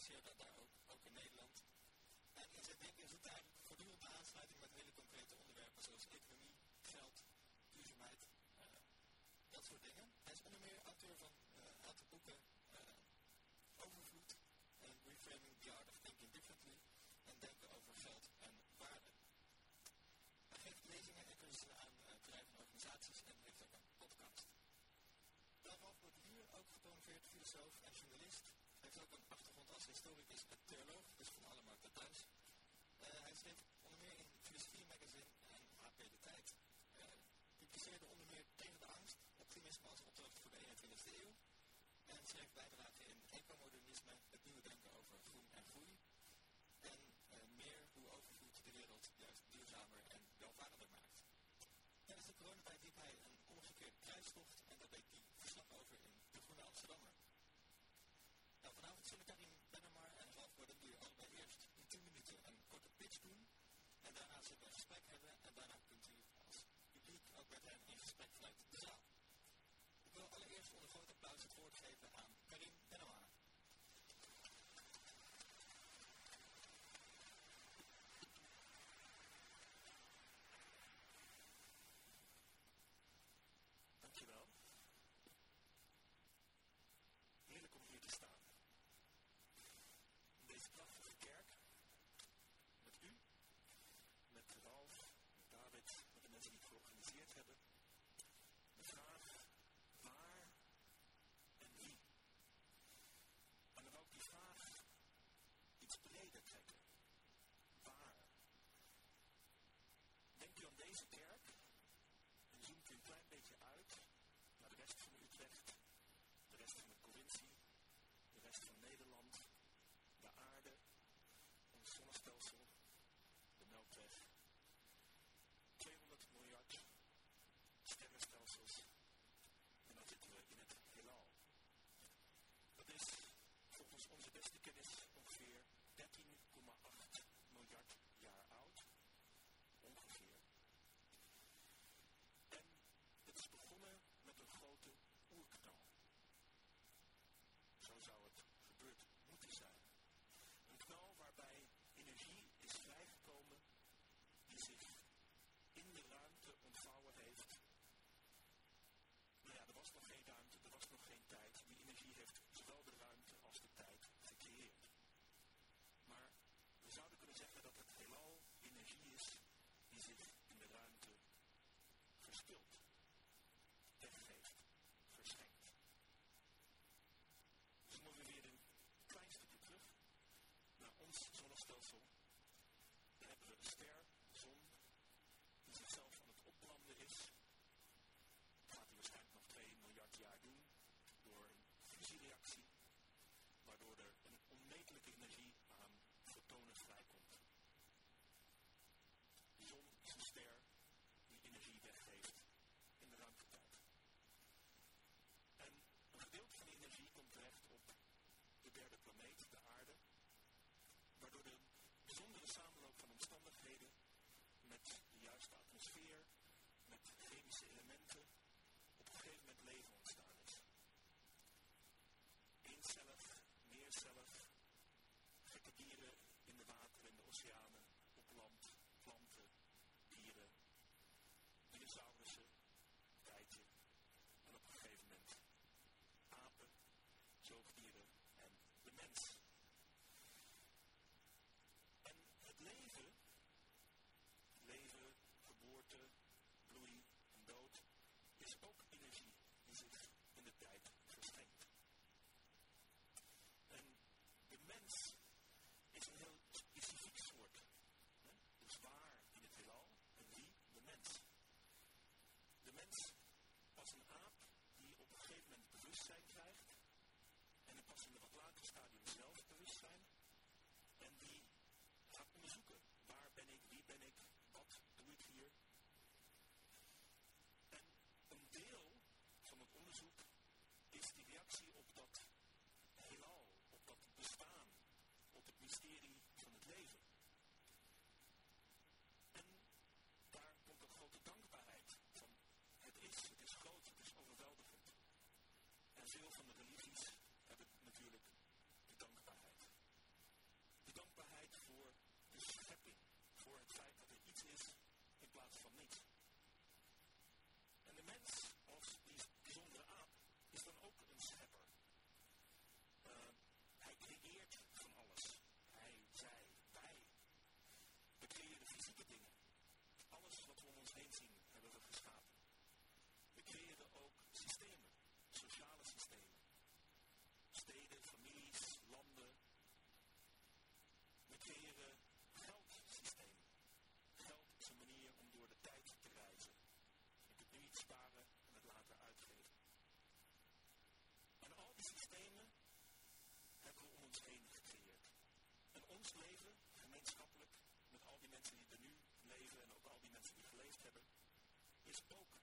zie dat daar ook, ook in Nederland. En in zijn tijd is aansluiting met hele concrete onderwerpen zoals economie, geld, duurzaamheid, eh, dat soort dingen. Hij is onder meer auteur van een uh, boeken, eh, Overvloed en Reframing the Art of Thinking Differently en Denken over Geld en Waarde. Hij geeft lezingen en cursussen aan eh, bedrijven en organisaties en heeft ook een podcast. Daarvan wordt hier ook gepromoveerd filosoof en journalist het is ook een achtergrond als historicus en theoloog, dus van alle markten thuis. Eh, hij schreef onder meer in het Filosofie Magazine en HP De Tijd. Uh, publiceerde onder meer Tegen de Angst, Optimisme als opdracht voor de 21e eeuw. En schreef bijdrage als jullie gesprek hebben en eh, daarna kunt u als publiek ook met hen in gesprek vanuit de zaal. Ik wil allereerst onder groot applaus het woord geven aan de rest van Utrecht, de rest van de provincie, de rest van Nederland, de aarde, ons zonnestelsel, de Melkweg. 200 miljard sterrenstelsels leven, gemeenschappelijk, met al die mensen die er nu leven en ook al die mensen die geleefd hebben, is ook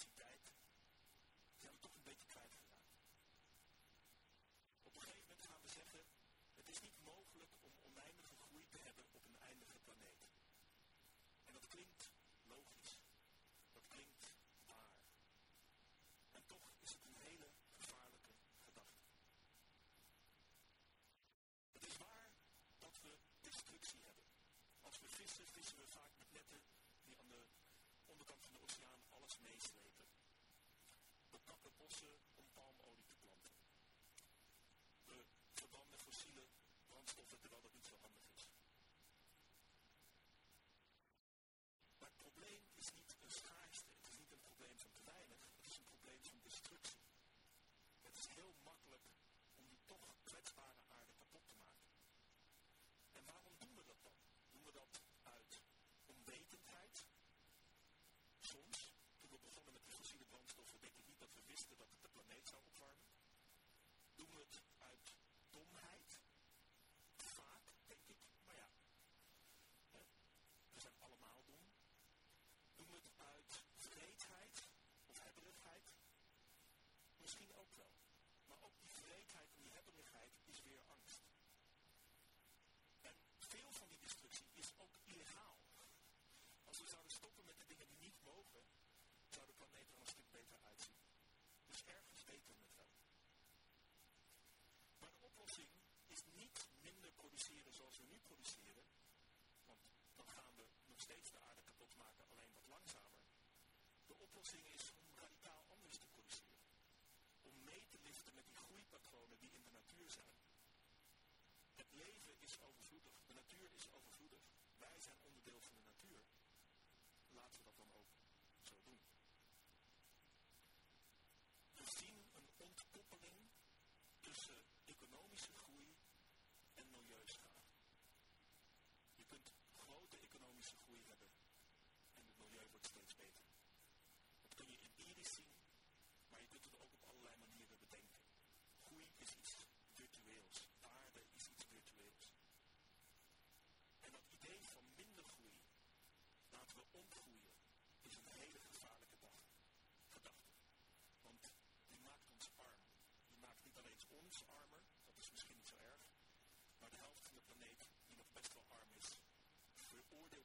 today выступок. het veld. Maar de oplossing is niet minder produceren zoals we nu produceren, want dan gaan we nog steeds de aarde kapot maken, alleen wat langzamer. De oplossing is om radicaal anders te produceren. Om mee te liften met die groeipatronen die in de natuur zijn. Het leven is overvloedig, de natuur is overvloedig. Wij zijn onder tussen economische groei en milieuschade. Je kunt grote economische groei hebben en het milieu wordt steeds beter. Dat kun je empirisch zien, maar je kunt het ook op allerlei manieren bedenken. Groei is iets virtueels, Aarde is iets virtueels. En dat idee van minder groei laten we omgroeien make you know, petrol armies, where all the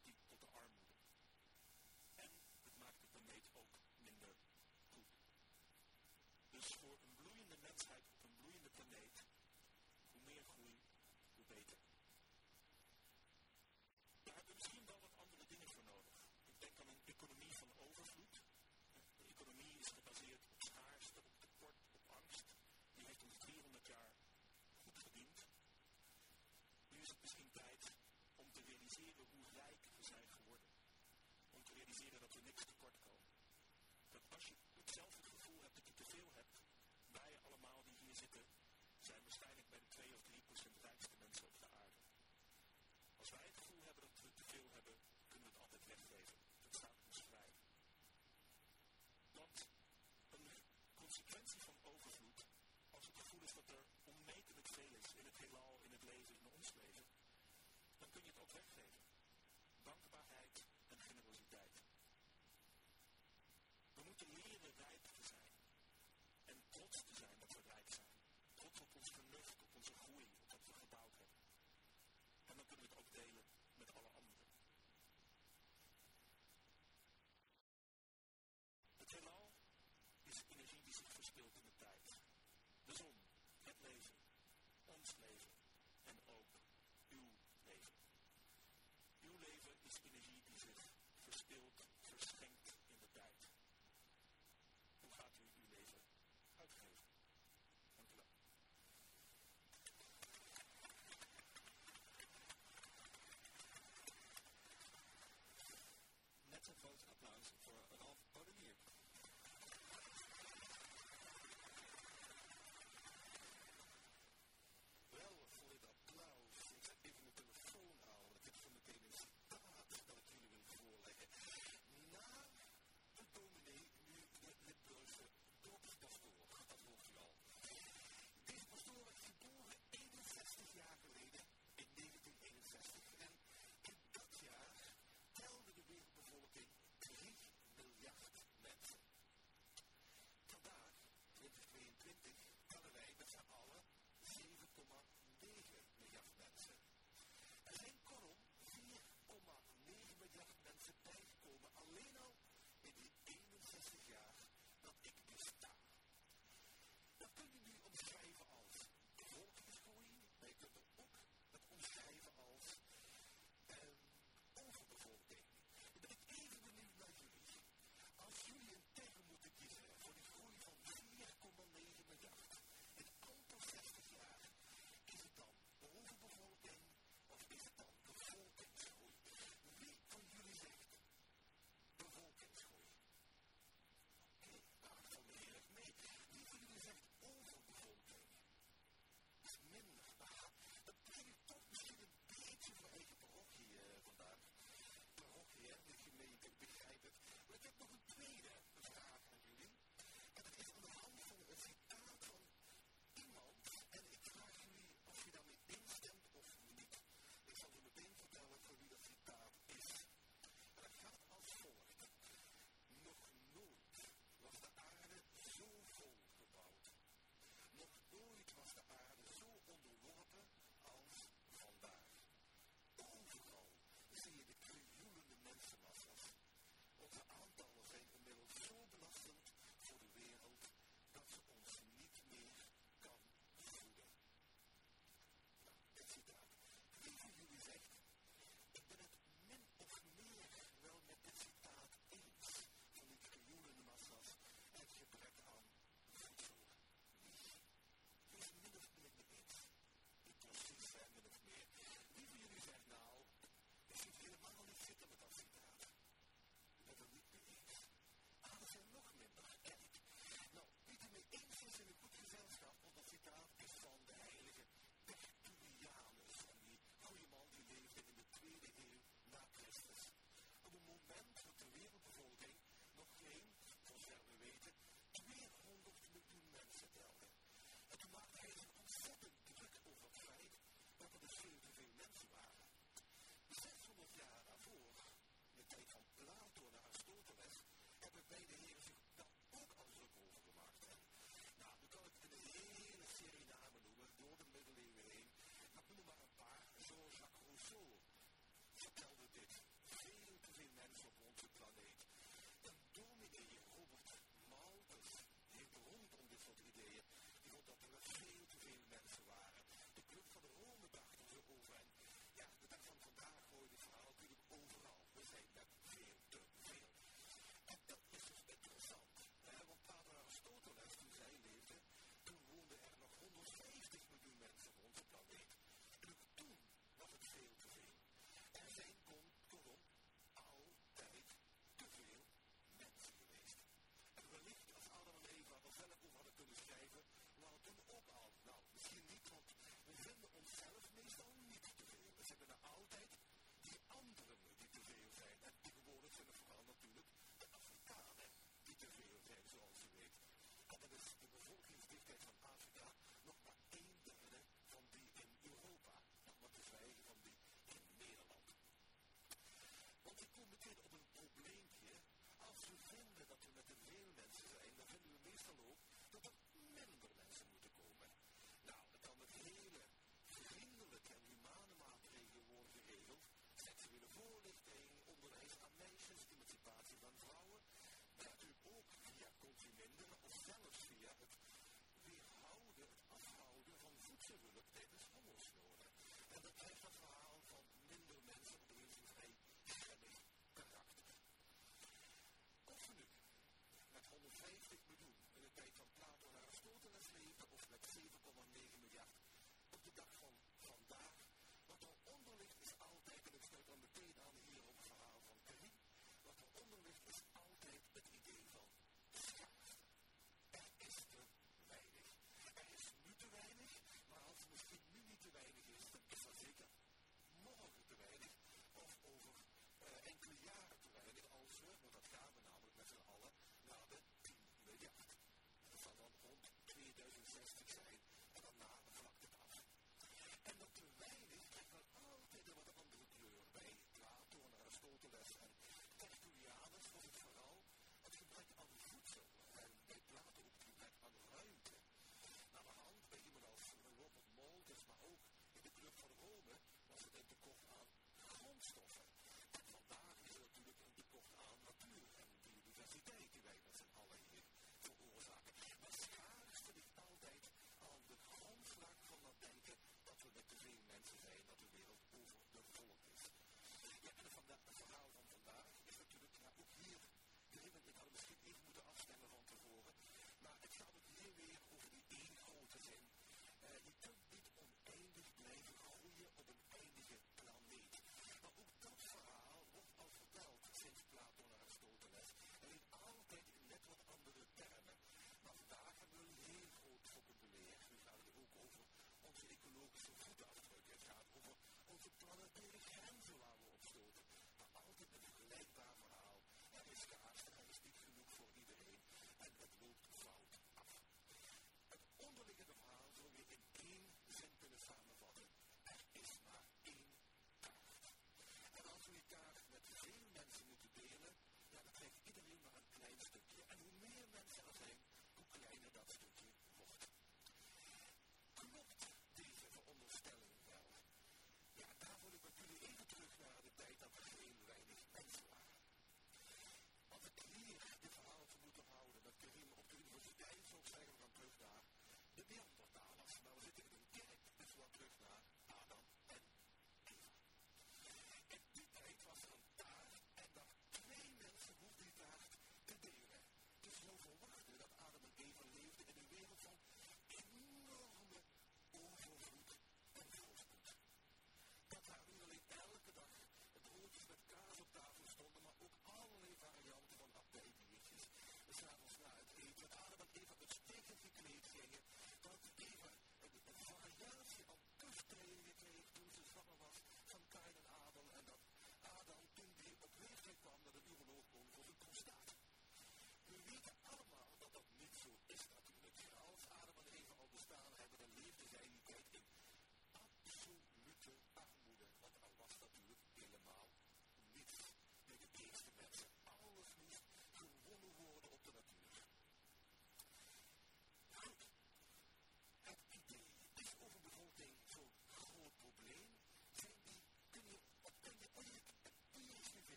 hoe rijk we zijn geworden. Om te realiseren dat we niks tekort komen. Dat als je zelf het gevoel hebt dat je teveel hebt, wij allemaal die hier zitten, zijn waarschijnlijk bij de 2 of 3 procent rijkste mensen op de aarde. Als wij het gevoel hebben dat we te veel hebben, kunnen we het altijd weggeven. Dat staat ons vrij. Want een consequentie van overvloed, als het gevoel is dat er onmetelijk veel is in het heelal, in het leven, in ons leven, kun je het ook weggeven. Leven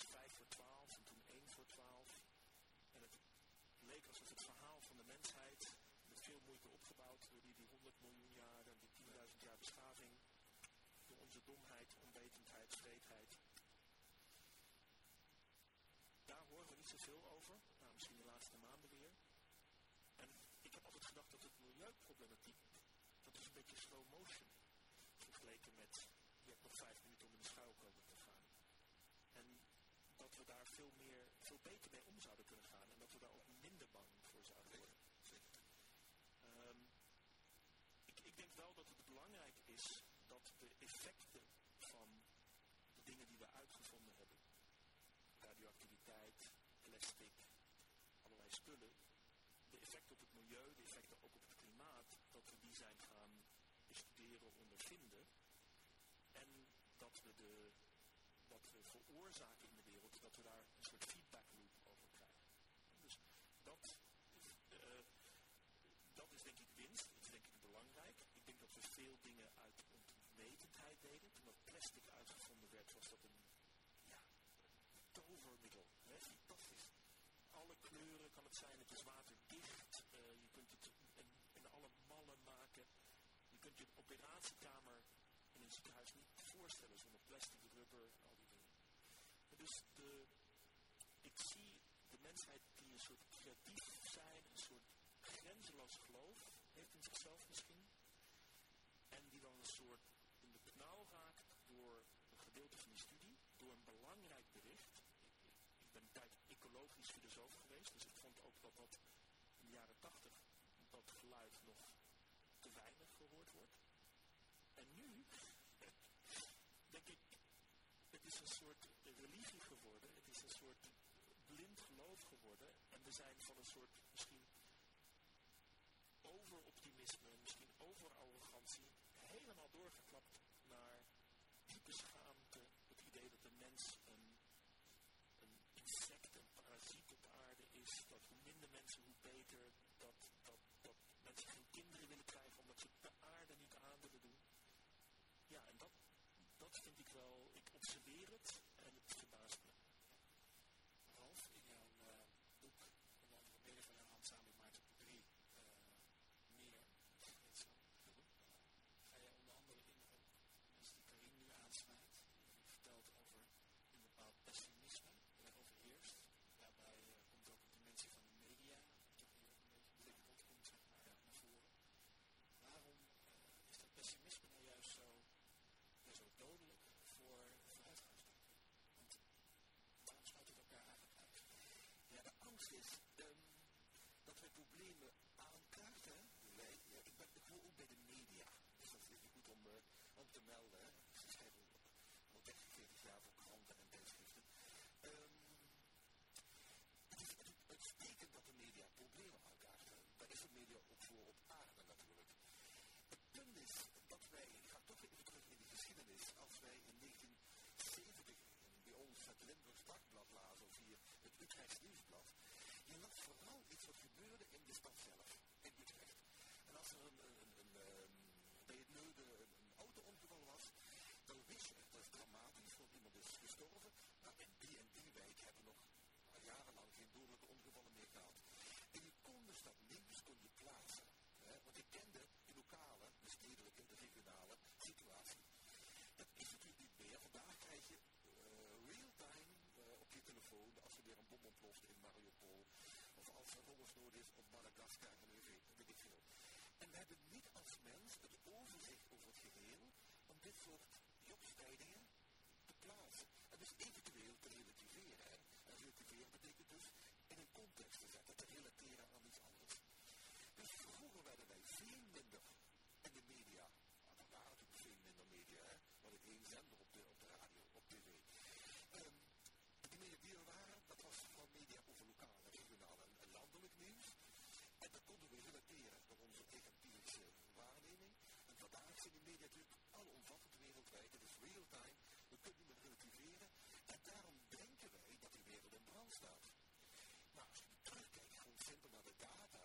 was 5 voor 12 en toen 1 voor 12. En het leek alsof het verhaal van de mensheid, met veel moeite opgebouwd door die, die 100 miljoen jaar en die 10.000 jaar beschaving, door onze domheid, onwetendheid, vreedheid. Daar horen we niet zoveel over, nou, misschien de laatste maanden weer. En ik heb altijd gedacht dat het milieuproblematiek, dat is een beetje slow motion vergeleken met, je hebt nog vijf minuten we daar veel, meer, veel beter mee om zouden kunnen gaan. En dat we daar ook minder bang voor zouden worden. Um, ik, denk wel dat het belangrijk is dat de effecten van de dingen die we uitgevonden hebben, radioactiviteit, plastic, allerlei spullen, de effecten op het milieu, de effecten ook op het klimaat, dat we die zijn gaan bestuderen, ondervinden. En dat we de wat we veroorzaken dat we daar een soort feedback loop over krijgen. Dus dat, eh, dat is denk ik winst, dat is denk ik belangrijk. Ik denk dat we veel dingen uit ontwetendheid deden. Toen dat plastic uitgevonden werd, was dat een, ja, tovermiddel. Hè? Fantastisch. Alle kleuren kan het zijn, het is waterdicht. Eh, je kunt het in, alle mallen maken. Je kunt je een operatiekamer in een ziekenhuis niet voorstellen zonder plastic, rubber, dus de, ik zie de mensheid die een soort creatief zijn, een soort grenzeloos geloof heeft in zichzelf misschien. En die dan een soort in de knauw raakt door een gedeelte van die studie, door een belangrijk bericht. Ik ben een tijd ecologisch filosoof geweest, dus ik vond ook dat dat in de jaren tachtig dat geluid nog te weinig gehoord wordt. En nu denk ik, het is een soort religie geworden. Het is een soort blind geloof geworden. En we zijn van een soort misschien overoptimisme, misschien overarrogantie, helemaal doorgeklapt naar diepe schaamte. Het idee dat de mens een, een insect, een parasiet op aarde is. Dat hoe minder mensen, hoe beter. Dat, dat, dat mensen geen kinderen willen krijgen omdat ze de aarde niet aan willen doen. Ja, en dat, dat vind ik wel, ik observeer het en het verbaast me. Ralf, in jouw uh, boek, onder andere mede van jouw handzameling Maarten Drie, uh, meer, heet zo, uh, ga je onder andere in ook mensen die Karin nu aansnijdt, die vertelt over een bepaald pessimisme dat er overheerst. Daarbij uh, komt ook de dimensie van de media, toch hier een beetje belicht komt, zeg maar, ja. naar voren. Waarom is dat pessimisme nou juist zo, ja, zo dodelijk voor vooruitgangsdenken? Want waarom sluit het elkaar eigenlijk uit? Um, dat wij problemen aankaarten. Wij, ja, ik, ben, ik hoor ook bij de media. Dus dat is goed om, uh, om te melden. Ik schrijf al, al 30, 40 jaar voor kranten en tijdschriften. Um, het is uitstekend dat de media problemen aankaarten. Daar is de media ook voor op aarde natuurlijk. Het punt is dat wij, ik ga toch even terug in de geschiedenis, als wij in 1970 bij ons het Limburgs Dagblad lazen of hier het Utrechts Nieuwsblad, je las vooral iets wat gebeurde in de stad zelf, in Utrecht. En als er een, een, een bij het Neude een, auto-ongeval was, dan wist je, dat is dramatisch, want iemand is gestorven, maar in die en die wijk hebben nog jarenlang geen dodelijke ongevallen meer gehad. En je kon dus dat nieuws kon je plaatsen. Want je kende de lokale, de stedelijke, de regionale situatie. Dat is natuurlijk niet meer. Vandaag krijg je uh, real-time uh, op je telefoon als er weer een bom ontploft in Mariupol. Als er hongersnood is op Madagaskar en weet, ik veel. En we hebben niet als mens het overzicht over het geheel om dit soort jobstijdingen te plaatsen. En dus eventueel te relativeren. En relativeren betekent dus in een context te zetten, te relateren aan iets anders. Dus vroeger werden wij veel minder in de media. Nou, er waren natuurlijk veel minder media, hè. We hadden één zender op de, op de radio, op tv. Um, de media die er waren, dat was van media over lokaal, regionaal en, en landelijk nieuws. En dat we relateren door onze empirische waarneming. En vandaag zijn die media natuurlijk alomvattend wereldwijd. Het is real-time. We kunnen niet meer relativeren. En daarom denken wij dat die wereld in brand staat. Maar als je terugkijkt, gewoon simpel naar de data,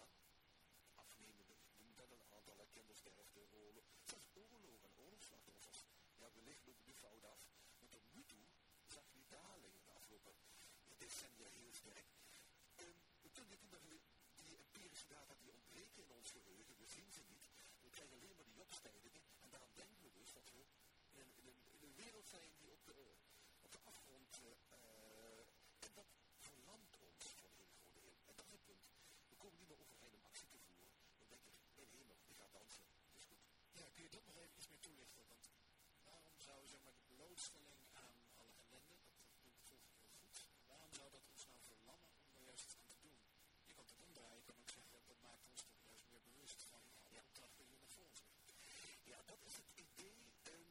afnemende, noem dat een aantal kindersterfte, oorlog, zelfs oorlogen en oorlogsslachtoffers. Ja, wellicht lopen die fout af. Maar tot nu toe zag je die daling de afgelopen decennia heel sterk. Um, we kunnen niet naar die empirische data die ontbreken in ons geheugen, we zien ze niet. We krijgen alleen maar die opstijgingen en daarom denken we dus dat we in een, in een, in een wereld zijn die op de, op de afgrond uh, en dat verlamt ons voor een heel groot deel. En dat is het punt. We komen niet meer overeen om actie te voeren. Dan denk ik, in hemel, ik ga dansen. Dat is goed. Ja, kun je dat nog even iets meer toelichten? Want waarom zou zeg de aan alle ellende, dat, ik heel goed, waarom zou dat ons nou verlammen om er juist iets aan te doen? Je kan het omdraaien, je kan ook zeggen, dat maakt ons toch juist meer bewust van alle opdrachten die naar voren zijn. Ja, dat is het idee, um,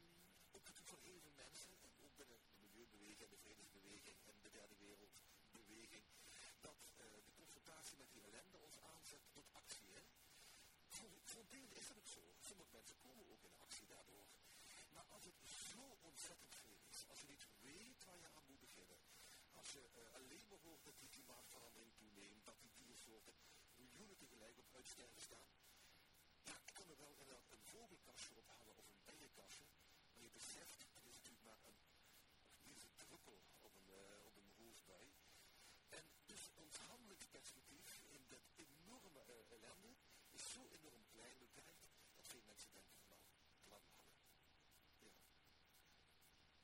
ook natuurlijk van heel veel mensen, en ook binnen de milieubeweging en de vredesbeweging en de derde wereldbeweging, dat uh, de confrontatie met die ellende ons aanzet tot actie. Hè? Voor, voor deel is dat ook zo. Sommige mensen komen ook in actie daardoor. Maar als het zo ontzettend als je niet weet waar je aan moet beginnen, als je uh, alleen maar hoort dat die klimaatverandering toeneemt, dat die diersoorten miljoenen tegelijk op uitsterven staan, ja, ik kan er wel een, een vogelkastje ophangen of een bijenkastje, maar je beseft, het is natuurlijk maar een, niet een druppel op een, uh, op een roofbui. En dus ons handelingsperspectief in dat enorme uh, ellende is zo enorm klein beperkt, dat veel mensen denken van nou, lang hangen. Ja.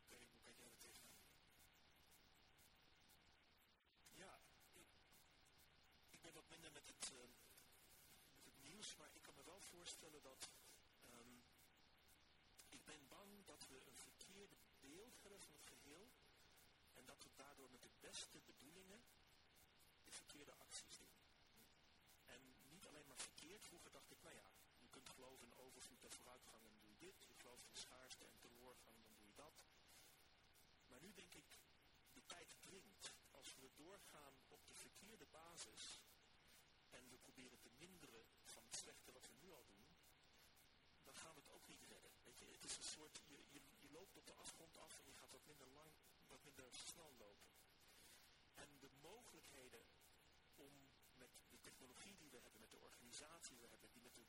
Oké, hoe kijk jij er tegenaan? Ja, ik, ik ben wat minder met het, uh, maar ik kan me wel voorstellen dat um, ik ben bang dat we een verkeerde beeld hebben van het geheel en dat we daardoor met de beste bedoelingen de verkeerde acties doen. dacht ik, nou ja, je kunt geloven in overvloed en vooruitgang en doe je dit. Je gelooft in schaarste en teleurgang, dan doe je dat. Maar nu denk ik, de tijd dringt. Als we doorgaan op de verkeerde basis en we proberen te minderen van het slechte wat we nu al doen, dan gaan we het ook niet redden. Weet je, het is een soort, je, je, je loopt op de afgrond af en je gaat wat minder lang, wat minder snel lopen. En de mogelijkheden om met de technologie die we hebben, met de organisatie die we hebben, die met de,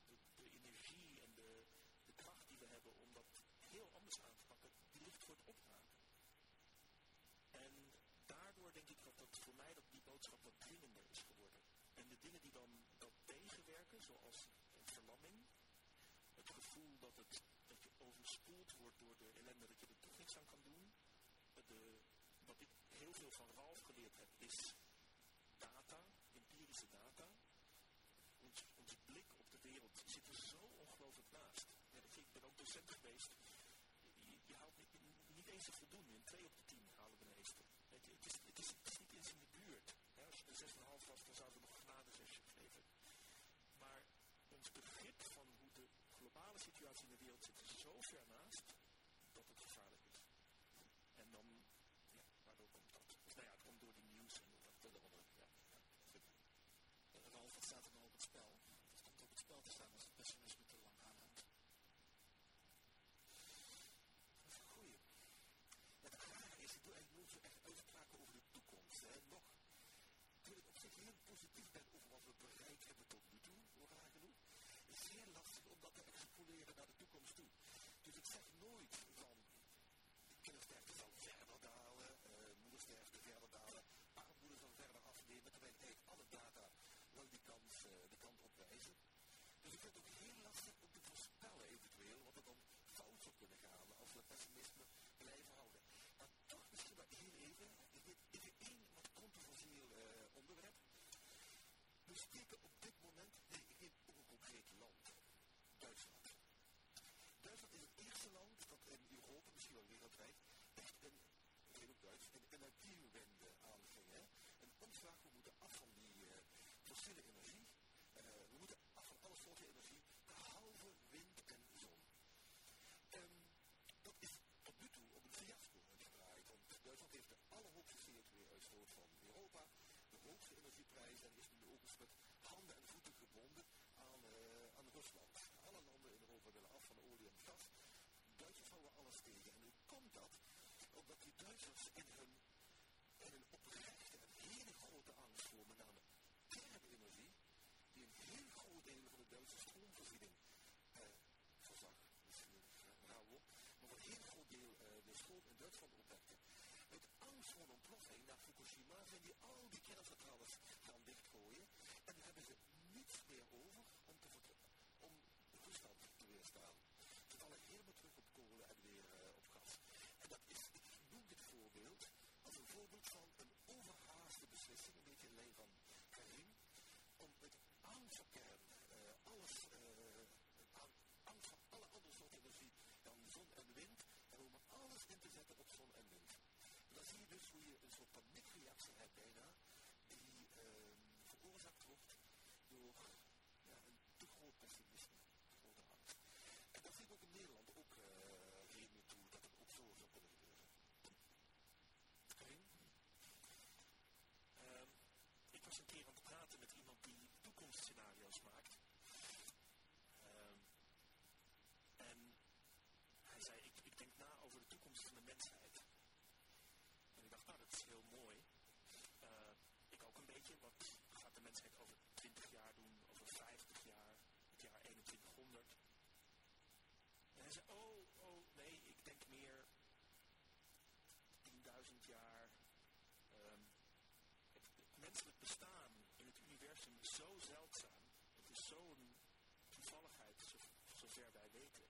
energie en de, de kracht die we hebben om dat heel anders aan te pakken, die ligt voor het opraken. En daardoor denk ik dat, dat voor mij dat die boodschap wat dringender is geworden. En de dingen die dan dat tegenwerken, zoals verlamming, het gevoel dat, het, overspoeld wordt door de ellende, dat je er toch niks aan kan doen. De, wat ik heel veel van Ralf geleerd heb, is data, empirische data. Ons, onze blik op de wereld zit er zo ongelooflijk naast. Ja, ik ben ook docent geweest. Je, je haalt niet, eens een voldoende. In 2 op de 10 halen de meesten. Weet je, het, is, het, is, het is niet eens in de buurt. Ja, als je er 6,5 was, dan zouden we nog een genadezesje geven. Maar ons begrip van hoe de globale situatie in de wereld zit er zo ver naast dat het gevaarlijk is. En dan, ja, waardoor komt dat? Of nou ja, het komt door die nieuws en door dat andere. Ja, ja, super. Ralf, wat staat er nou op het spel? Wat spel te staan als het pessimisme te lang aanhoudt? Dat is goeie. Het rare is, ik nooit zo echt uitspraken over de toekomst. Hè. Nog, toen ik op zich heel positief ben over wat we bereikt hebben tot nu toe, hoe raar genoeg, is zeer lastig om dat te extrapoleren naar de toekomst toe. Dus ik zeg nooit van, kindersterkte zal verder dalen, uh, moedersterkte verder dalen, armoede zal verder afnemen, terwijl eigenlijk alle data wel die kant, uh, kant op wijzen. Dus ik vind het ook heel lastig om te voorspellen eventueel wat er dan fout zou kunnen gaan als we pessimisme blijven houden. Maar toch misschien maar heel even, ik weet even één wat controversieel uh, onderwerp. We spreken op dit moment, nee, ik neem ook een concreet land, Duitsland. Duitsland is het eerste land dat in Europa, misschien wel wereldwijd, echt een, heel ook Duits, een energiewende aanging. Hè? Een omslag, we moeten af van die uh, fossiele energie. Uh, we moeten af van alle soorten energie, behalve wind en zon. Um, dat is tot nu toe op een fiasco gedraaid, want Duitsland heeft de allerhoogste CO2-uitstoot van Europa, de hoogste energieprijzen en is nu ook eens met handen en voeten gebonden aan, uh, aan Rusland. Alle landen in Europa willen af van olie en gas. Alles tegen. En hoe komt dat? Omdat die Duitsers in hun, in hun oprechte en hele grote angst voor met name kernenergie, die een heel groot deel van de Duitse stroomvoorziening eh, verzag. Misschien een rauw op, maar een heel groot deel uh, de stroom in Duitsland opwekte. Uit angst voor een ontploffing naar Fukushima zijn die al die kerncentrales gaan dichtgooien. En dan hebben ze niets meer over om, te om Rusland te weerstaan. Ze vallen helemaal terug op kolen en weer uh, op gas. En dat is, ik noem dit voorbeeld als een voorbeeld van een overhaaste beslissing, een beetje in van Karim, om voor kern, uh, alles, uh, angst voor alle andere soorten energie dan zon en wind, en om alles in te zetten op zon en wind. En dan zie je dus hoe je een soort paniekreactie hebt bijna, die uh, veroorzaakt wordt door ja, een te groot pessimisme, grote angst. En dat zie ik ook in Nederland ook uh, redenen toe dat het ook zo zou kunnen gebeuren. Karin? Uh, ik was een keer aan het praten met iemand die toekomstscenario's maakt. Uh, en hij zei, ik, ik denk na over de En ik dacht, nou dat is heel mooi. Uh, ik ook een beetje, wat gaat de mensheid over 20 jaar doen, over 50 jaar, het jaar 2100. En hij zei, oh, oh, nee, ik denk meer 10.000 jaar. Um, het, het menselijk bestaan in het universum is zo zeldzaam. Het is zo'n toevalligheid, zo, zover wij weten.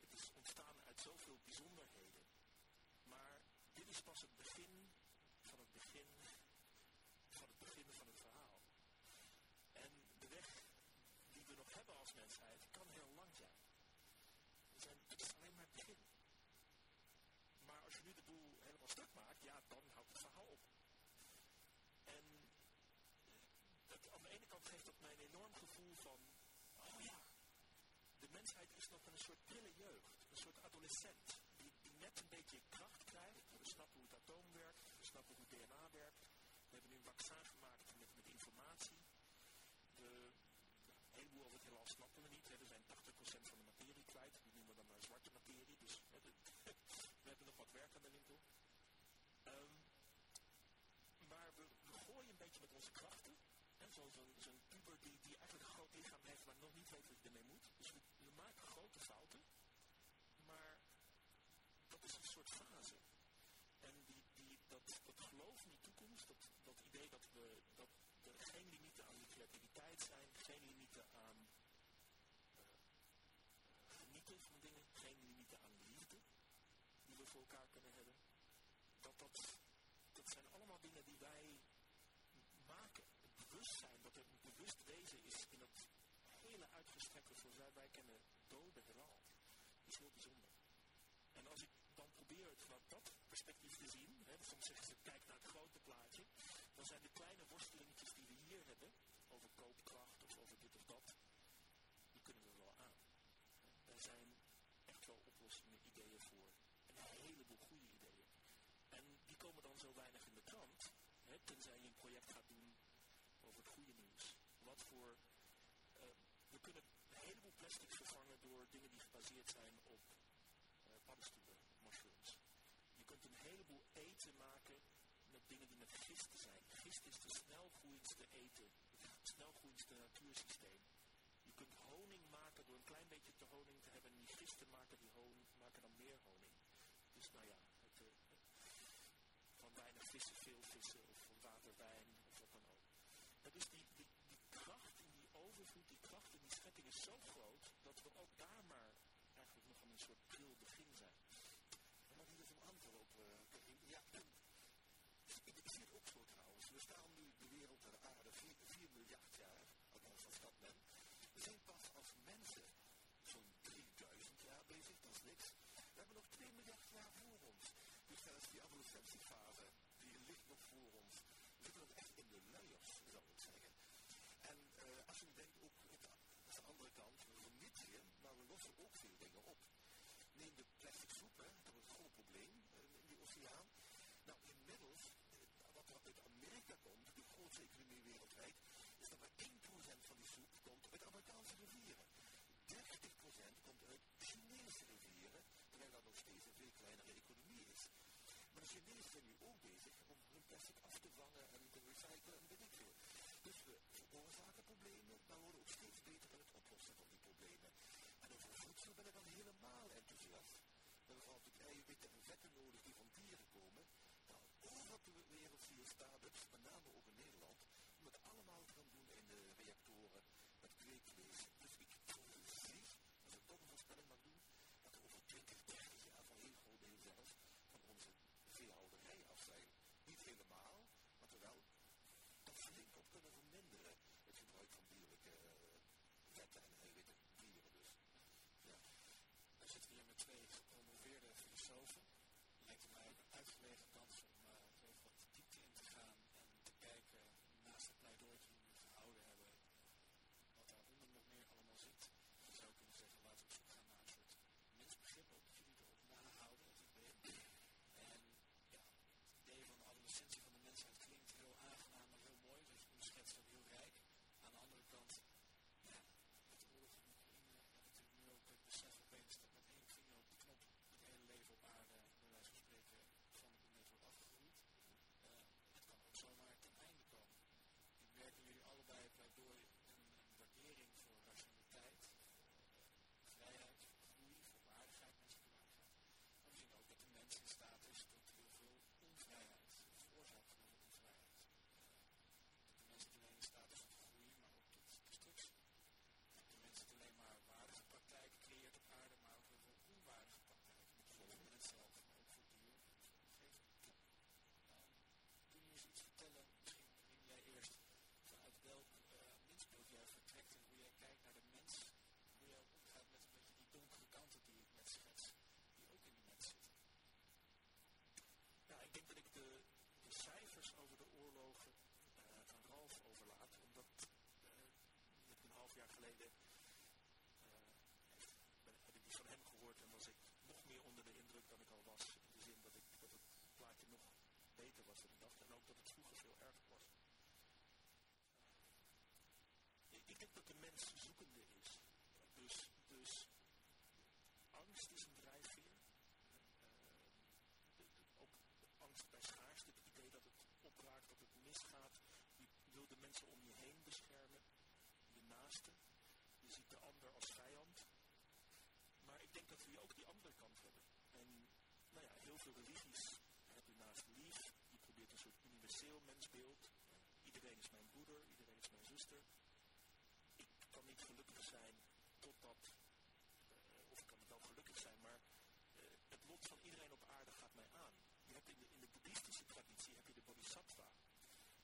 Het is ontstaan uit zoveel bijzonderheden. Is pas het begin van het begin van het begin van het verhaal. En de weg die we nog hebben als mensheid kan heel lang zijn. We zijn alleen maar het begin. Maar als je nu de boel helemaal stuk maakt, ja, dan houdt het verhaal op. En dat, aan de ene kant geeft dat mij een enorm gevoel van, oh ja, mensheid is nog een soort prille jeugd, een soort adolescent, net een beetje kracht krijgt. We snappen hoe het atoom werkt, we snappen hoe DNA werkt. We hebben nu een vaccin gemaakt met, met informatie. De, een heleboel over het heelal snappen we niet. Hè. We zijn 80% van de materie kwijt, die noemen we dan maar zwarte materie. Dus we hebben nog wat werk aan de winkel. Um, maar we, gooien een beetje met onze krachten. Zo'n zo puber die, die eigenlijk een groot lichaam heeft, maar nog niet weet wat je ermee moet. Dus we maken grote fouten. Maar dat is een fase. En die, die, dat, dat geloof in die toekomst, dat, dat idee dat, we, dat er geen limieten aan die creativiteit zijn, geen limieten aan uh, genieten van dingen, geen limieten aan liefde die we voor elkaar kunnen hebben. Dat, dat, dat zijn allemaal dingen die wij maken. Het bewustzijn dat er een bewust wezen is in het hele uitgestrekte, zoals wij kennen, dode heelal, is heel bijzonder. En als ik vanuit dat perspectief te zien, hè, soms zeggen ze kijk naar het grote plaatje, dan zijn de kleine worstelingetjes die we hier hebben, over koopkracht of over dit of dat, die kunnen we wel aan. Daar zijn echt wel oplossingen, ideeën voor. En een heleboel goede ideeën. En die komen dan zo weinig in de krant, hè, tenzij je een project gaat doen over het goede nieuws. Wat voor. Uh, we kunnen een heleboel plastic vervangen door dingen die gebaseerd zijn op uh, paddenstoelen, mushrooms. Kunt een heleboel eten maken met dingen die met gisten zijn. Gist is de snelgroeiendste eten, het snelgroeiendste natuursysteem. Je kunt honing maken door een klein beetje te honing te hebben en die gisten maken die honing, maken dan meer honing. Dus nou ja, het, uh, van weinig vissen veel vissen of van water wijn of wat dan ook. Maar dus die, die, kracht in die overvloed, die kracht in die schepping is zo groot dat we ook daar maar eigenlijk nog een soort pril begin zijn. En mag ik even een antwoord op? Uh, ja, ik, ik zie het ook zo trouwens. We staan nu de wereld en de aarde 4 miljard jaar, althans dat schat men. We zijn pas als mensen zo'n 3000 jaar bezig, dat is niks. We hebben nog 2 miljard jaar voor ons. Dus zelfs die adolescentiefase, die ligt nog voor ons. We zitten nog echt in de luiers, zou ik zeggen. En uh, als je denkt ook, aan de andere kant, we vernietigen, maar we lossen ook veel dingen op. Neem de plastic soep, hè, dat is een groot probleem uh, in die oceaan. als je weer nu ook bezig om hun plastic af te vangen en te recyclen en weet ik veel. Dus we veroorzaken problemen, maar worden ook steeds beter in het oplossen van die problemen. En over voedsel ben ik dan helemaal enthousiast. We hebben vooral eiwitten en vetten nodig die van dieren komen. Nou, overal de wereld zie je Starbucks, met name ook sofa. en ook dat het vroeger veel erger was. Ik denk dat de mens zoekende is. Dus, dus angst is een drijfveer. Uh, ook angst bij schaarste, het idee dat het opraakt, dat het misgaat. Je wil de mensen om je heen beschermen, je naasten, Je ziet de ander als vijand. Maar ik denk dat we ook die andere kant hebben. En nou ja, heel veel religies Ik kan niet gelukkig zijn totdat, uh, of ik kan wel gelukkig zijn, maar uh, het lot van iedereen op aarde gaat mij aan. Je hebt in de, in de boeddhistische traditie heb je de bodhisattva.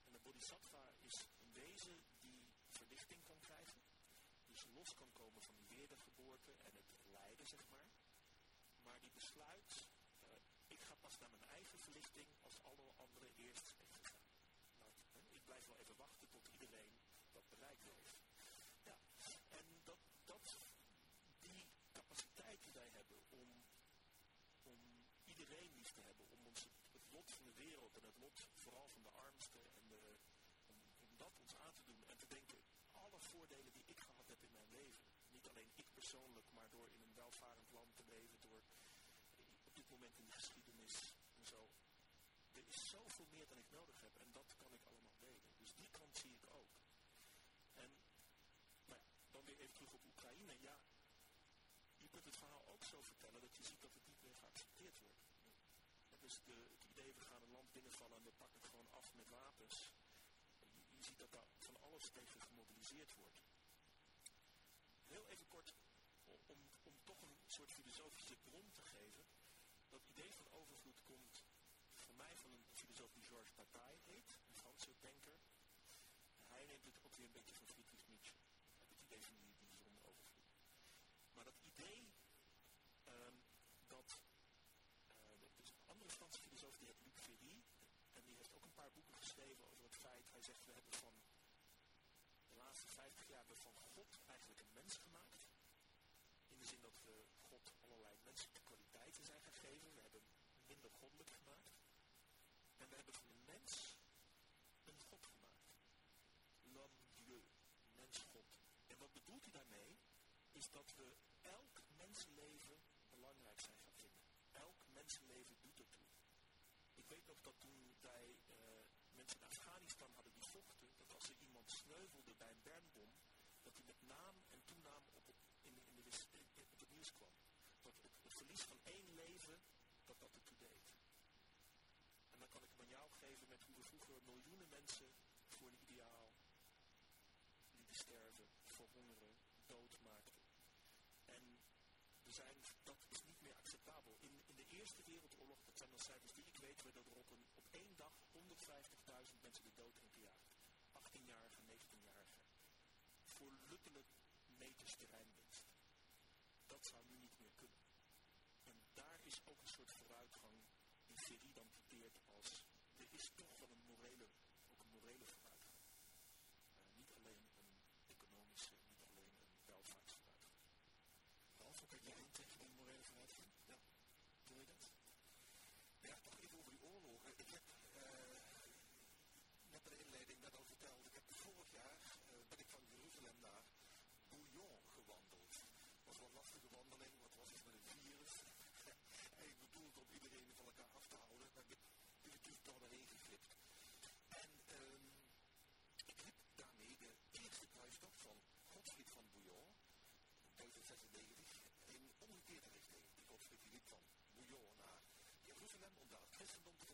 En de bodhisattva is een wezen die verlichting kan krijgen. Dus los kan komen van die wedergeboorte en het lijden, zeg maar. Maar die besluit, uh, ik ga pas naar mijn eigen verlichting als alle anderen eerst heeft gegaan. Nou, ik blijf wel even wachten tot iedereen dat bereikt heeft. Ja, en dat, dat die capaciteit die wij hebben om, om iedereen lief te hebben, om ons het, het lot van de wereld en het lot vooral van de armsten en de, om, dat ons aan te doen en te denken, alle voordelen die ik gehad heb in mijn leven, niet alleen ik persoonlijk, maar door in een welvarend land te leven, door op dit moment in de geschiedenis en zo. Er is zoveel meer dan ik nodig heb en dat kan ik allemaal delen. Dus die kant zie ik ook. En nou dan weer even terug op Oekraïne. Ja, je kunt het verhaal ook zo vertellen dat je ziet dat het niet meer geaccepteerd wordt. Dus de, het idee, we gaan een land binnenvallen en we pakken het gewoon af met wapens. Je, ziet dat daar van alles tegen gemobiliseerd wordt. Heel even kort, om, om toch een soort filosofische bron te geven. Dat idee van overvloed komt voor mij van een filosoof die Georges Bataille heet, een Franse denker. Hij neemt het ook weer een beetje van Friedrich Nietzsche. Het idee van die, die zonder overvloed. Maar dat idee um, dat. Uh, er is een andere Franse filosoof die heet Luc Ferry. En die heeft ook een boeken geschreven over het feit. Hij zegt: We hebben van de laatste 50 jaar van God eigenlijk een mens gemaakt. In de zin dat we God allerlei menselijke kwaliteiten zijn gegeven. We hebben minder goddelijk gemaakt. En we hebben van de mens een God gemaakt. L'homme Dieu, mens-God. En wat bedoelt hij daarmee? Is dat we elk mensenleven belangrijk zijn gaan vinden. Elk mensenleven doet ertoe. Weet nog dat toen wij uh, mensen in Afghanistan hadden die vochten, dat als er iemand sneuvelde bij een bermbom, dat hij met naam en toenaam op het, in, in de, in, op het nieuws kwam. Dat het, het verlies van één leven, dat dat ertoe deed. En dan kan ik het aan jou geven met hoe we vroeger miljoenen mensen voor een ideaal lieten sterven, verhongeren, doodmaakten. En we zijn, dat is niet meer acceptabel. In, in de Eerste Wereldoorlog, zijn dan cijfers die ik weet, werden er op, een, één dag 150.000 mensen de dood ingejaagd. 18-jarigen, 19-jarigen. Voor luttelijk meters terreinwinst. Dat zou nu niet meer kunnen. En daar is ook een soort vooruitgang die Ferry dan als er is toch wel een morele, ook een morele wat een lastige wandeling, wat het was iets met een virus. en ik bedoelde om iedereen van elkaar af te houden, maar ik ben natuurlijk door naar heen. En ehm, ik heb daarmee de eerste kruistocht van Godfried van Bouillon, 1096, in omgekeerde richting. Die Godfried van Bouillon naar Jeruzalem om daar het christendom te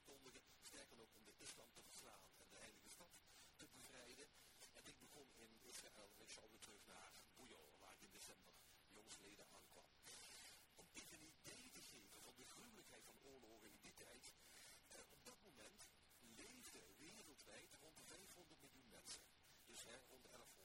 wereldwijd rond 500 miljoen mensen. Dus hè, rond 1100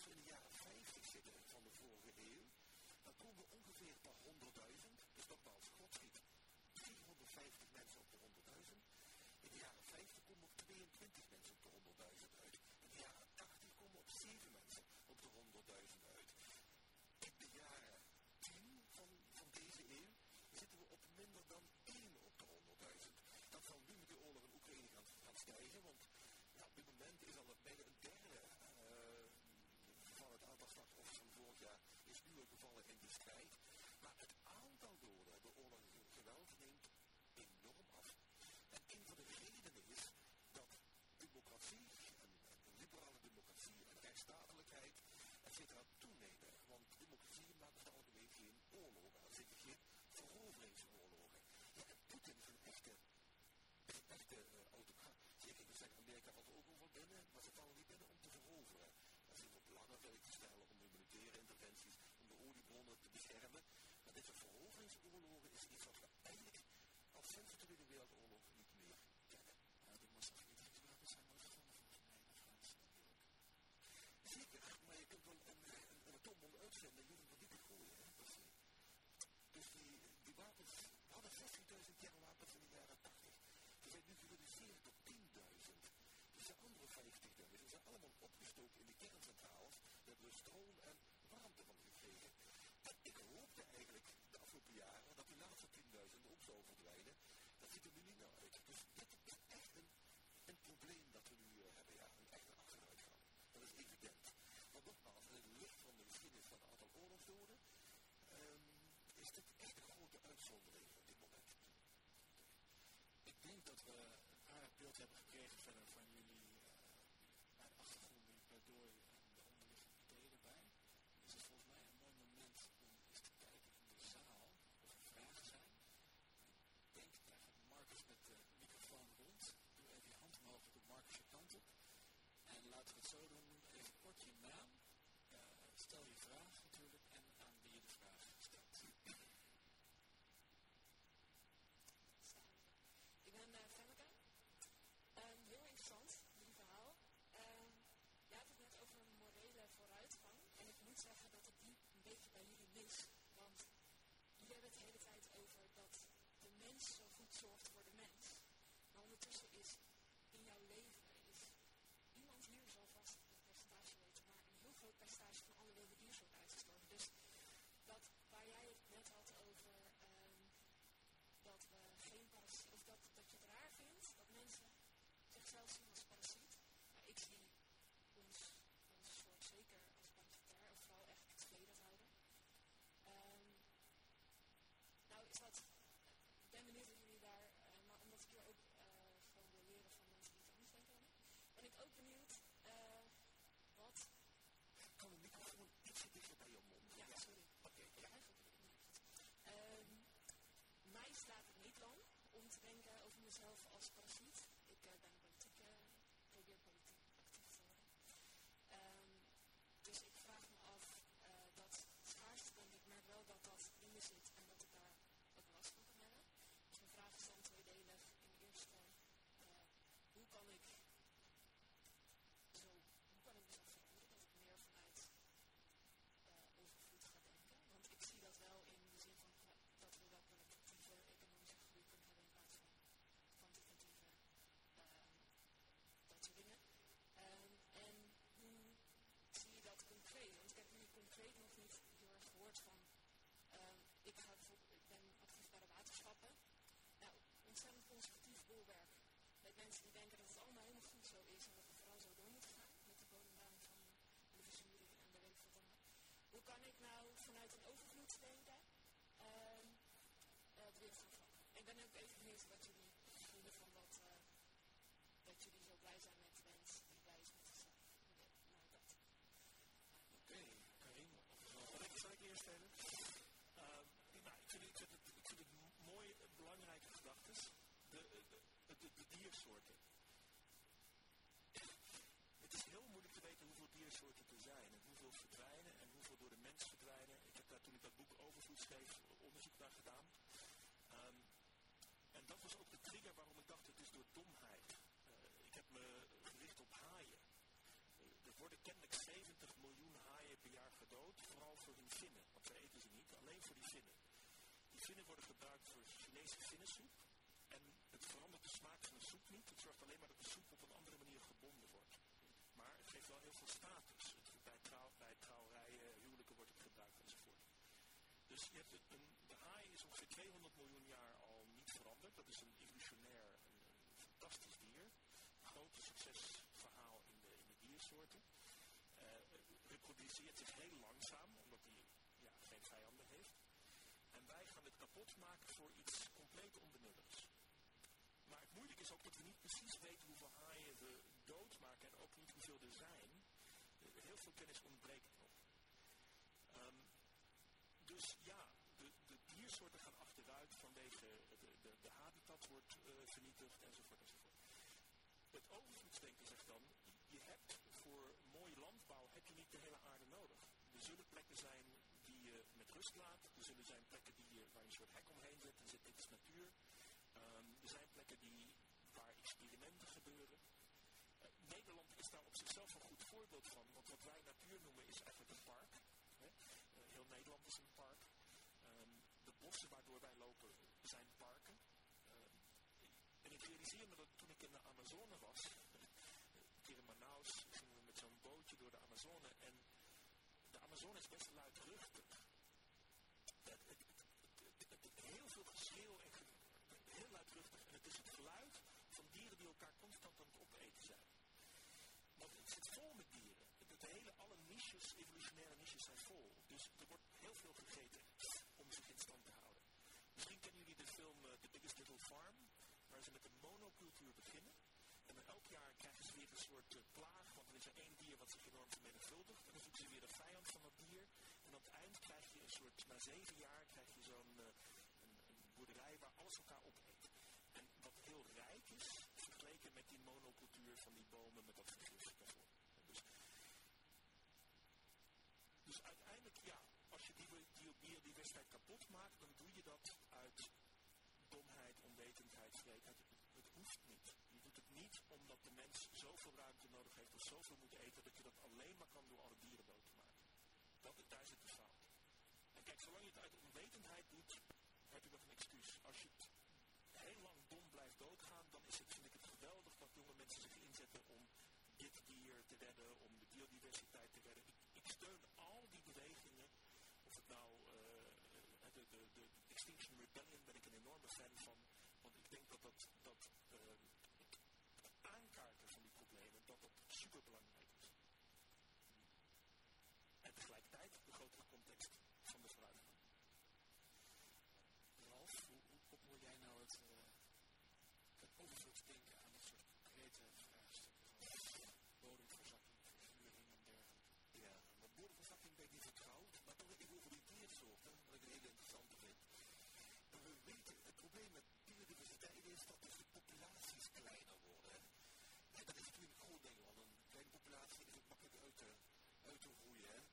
als we in de jaren 50 zitten van de vorige eeuw, dan komen we ongeveer per 100.000, dus dat God schiet 350 mensen op de 100.000. In de jaren 50 komen op 22 mensen op de 100.000 uit. In de jaren 80 komen op 7 mensen op de 100.000 uit. In de jaren 10 van, deze eeuw zitten we op minder dan 1 op de 100.000. Dat zal nu de oorlog in Oekraïne gaan, gaan stijgen, want Is nu een gevallen in de strijd. Maar het aantal doden de oorlog en geweld neemt enorm af. En een van de redenen is dat democratie, een, liberale democratie, en rechtsstatelijkheid, et cetera, toenemen. Want democratie maakt het algemeen geen oorlogen. Er zitten geen veroveringsoorlogen. Ja, en Poetin is een echte, een echte uh, autocraat. Zeker, we zeggen Amerika valt ook over binnen, maar ze vallen niet binnen om te veroveren. Dat zit op lange werk te stellen, maar deze verhogingsoorlogen is iets wat we eigenlijk al sinds de Tweede Wereldoorlog niet meer kennen. Ja, die massavernietigingswapens zijn nooit gevonden volgens mij in Afghanistan. Zeker, maar je kunt wel een, een, een atoombom uitzenden, je hoeft hem niet te gooien. Dus, die, die wapens, we hadden 16.000 kernwapens in de jaren 80. Die zijn nu gereduceerd tot 10.000 Dus de andere 50.000 zijn allemaal opgestoken in de kerncentrales. We hebben stroom en steeds onderzoek naar gedaan. Ehm, en dat was ook de trigger waarom ik dacht, het is door domheid. Eh, ik heb me gericht op haaien. Eh, er worden kennelijk 70 miljoen haaien per jaar gedood, vooral voor hun zinnen. Want ze eten ze niet, alleen voor die zinnen. Die zinnen worden gebruikt voor Chinese zinnensoep. En het verandert de smaak van de soep niet. Het zorgt alleen maar dat de soep op een andere manier gebonden wordt. Maar het geeft wel heel veel status. Dus de haai is ongeveer 200 miljoen jaar al niet veranderd. Dat is een evolutionair, een, fantastisch dier. Een groot succesverhaal in de, diersoorten. Uh, reproduceert zich heel langzaam, omdat hij ja, geen vijanden heeft. En wij gaan het kapot maken voor iets compleet onbenulligs. Maar het moeilijke is ook dat we niet precies weten hoeveel haaien we doodmaken en ook niet hoeveel er zijn. Eh, heel veel kennis ontbreekt dus ja, de, de diersoorten gaan achteruit vanwege de, de, de habitat wordt eh, vernietigd enzovoort enzovoort. Het overvloedsdenken zegt dan, je hebt voor mooie landbouw heb je niet de hele aarde nodig. Er zullen plekken zijn die je met rust laat, er zullen zijn plekken die je, waar je een soort hek omheen zet en zit dit is natuur. Ehm, er zijn plekken die, waar experimenten gebeuren. Eh, Nederland is daar op zichzelf een goed voorbeeld van, want wat wij natuur noemen is eigenlijk een park park. Ehm, de bossen waardoor wij lopen zijn parken. Ehm, en ik realiseer me dat toen ik in de Amazone was, een keer in Manaus, gingen we met zo'n bootje door de Amazone. En de Amazone is best luidruchtig. de hele, alle niches, evolutionaire niches zijn vol. Dus er wordt heel veel gegeten om zich in stand te houden. Misschien kennen jullie de film eh, The Biggest Little Farm, waar ze met de monocultuur beginnen. En dan elk jaar krijgen ze weer een soort eh, plaag, want er is er één dier wat zich enorm vermenigvuldigt. En dan zoeken ze weer de vijand van dat dier. En aan het eind krijg je een soort, na zeven jaar krijg je zo'n eh, een, boerderij waar alles elkaar opeet. En wat heel rijk is, vergeleken met die monocultuur van die bomen met dat vergif. uiteindelijk, ja, als je die, die, die, die wedstrijd kapot maakt, dan doe je dat uit domheid, onwetendheid, sleepheid. Het, hoeft niet. Je doet het niet omdat de mens zoveel ruimte nodig heeft of zoveel moet eten, dat je dat alleen maar kan door alle dieren dood te maken. Dat, is thuis de fout. En kijk, zolang je het uit onwetendheid doet, heb je nog een excuus. Als je het heel lang dom blijft doodgaan, dan is het, vind ik het geweldig dat jonge mensen zich inzetten om dit dier te redden, om de biodiversiteit te redden. Ik, ik steun nou, uh, de, de, de, Extinction Rebellion ben ik een enorme fan van, want ik denk dat dat, dat uh, het aankaarten van die problemen, dat dat superbelangrijk is. is dat dus de populaties kleiner worden. En dat is natuurlijk goed ding, want een kleine populatie is ook makkelijk uit te, uit te roeien.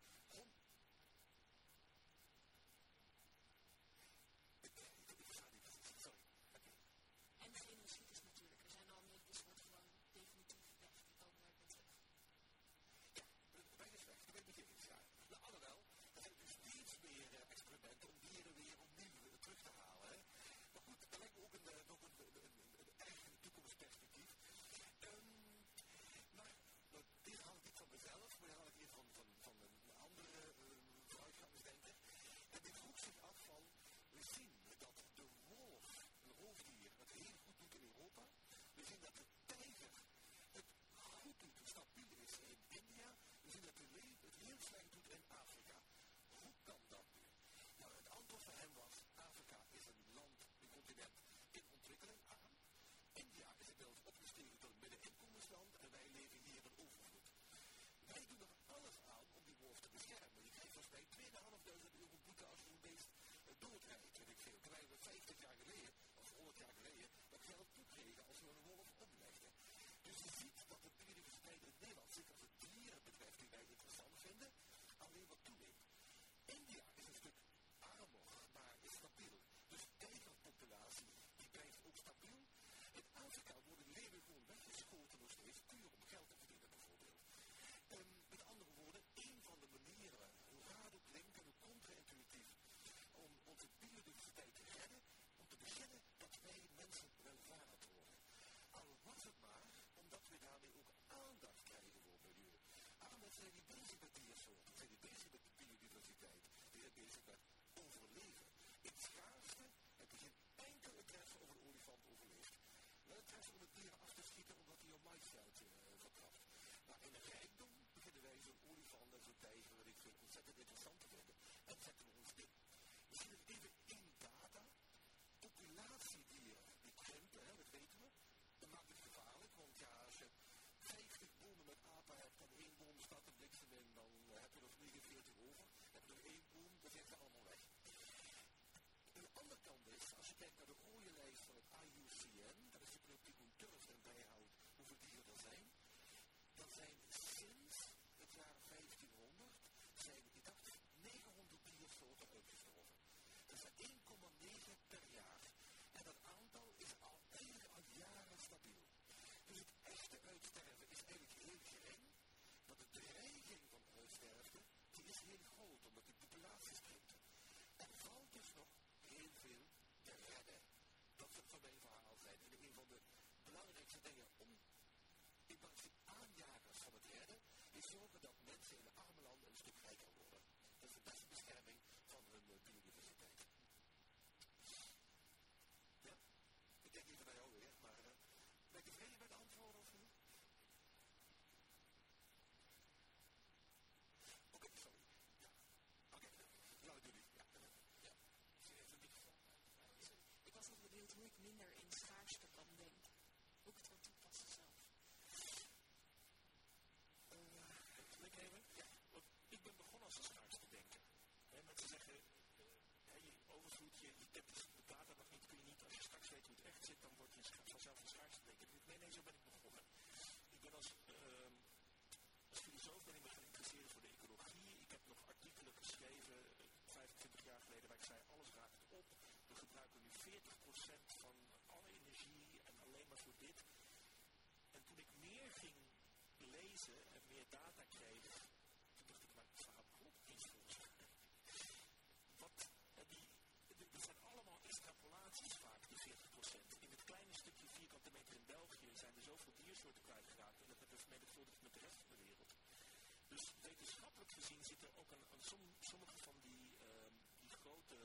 Gezien zitten ook een, een som- sommige van die, ehm, grote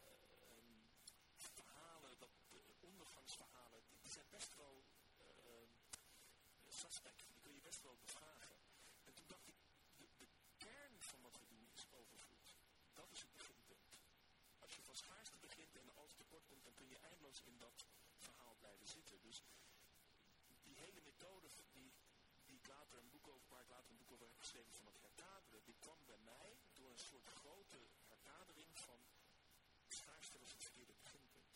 ehm, verhalen, dat, de ondergangsverhalen, die, die zijn best wel ehm, suspect. Die kun je best wel bevragen. En toen dacht ik, de, kern van wat we doen is overvloed. Dat is het beginpunt. Als je van schaarste begint en alles tekort komt, dan kun je eindeloos in dat verhaal blijven zitten. Dus die hele methode die, die ik later een boek over, waar ik later een boek over heb geschreven van het herkaderen, die kwam bij mij door een soort grote herkadering van schaarste was het verkeerde beginpunt.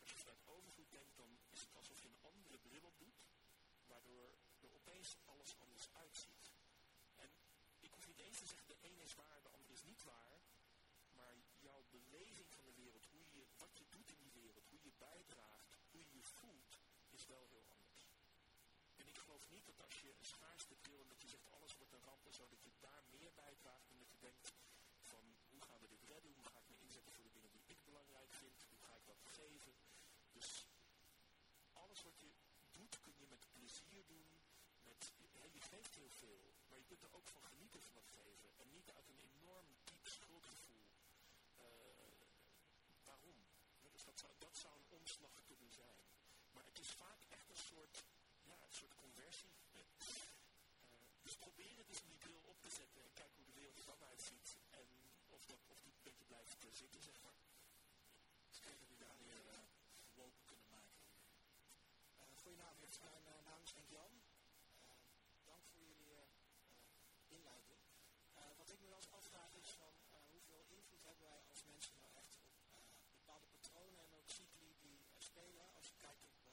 Als je vanuit overvloed denkt, dan is het alsof je een andere bril op doet, waardoor er opeens alles anders uitziet. En ik hoef niet eens te zeggen, de ene is waar, de andere is niet waar, maar jouw beleving van de wereld, hoe je, wat je doet in die wereld, hoe je bijdraagt, hoe je je voelt, is wel heel anders. En ik geloof niet dat als je een schaarste bril en dat je zegt alles wordt een ramp en dat je daar meer bijdraagt dan dat je denkt van hoe gaan we dit redden, hoe ga ik me inzetten voor de dingen die ik belangrijk vind, hoe ga ik dat geven. Dus alles wat je doet kun je met plezier doen, met, hè, je geeft heel veel, maar je kunt er ook van genieten van het geven en niet uit een enorm diep schuldgevoel. Eh, waarom? Ja, dat zou, dat een omslag kunnen zijn. Maar het is vaak echt een soort, ja, een soort conversie. Eh, dus probeer het eens om die bril op te zetten en kijk hoe de wereld er dan uitziet. En of, dat, of die beetje blijft eh, zitten, zeg maar. Dus kijken wie daar weer uh, kunnen maken. Uh, goedenavond, mijn uh, naam is Henk Jan. Uh, dank voor jullie uh, inleiding. Uh, wat ik me wel eens afvraag is van uh, hoeveel invloed hebben wij als mensen nou echt op uh, bepaalde patronen en ook cycli die uh, spelen als je kijkt op uh,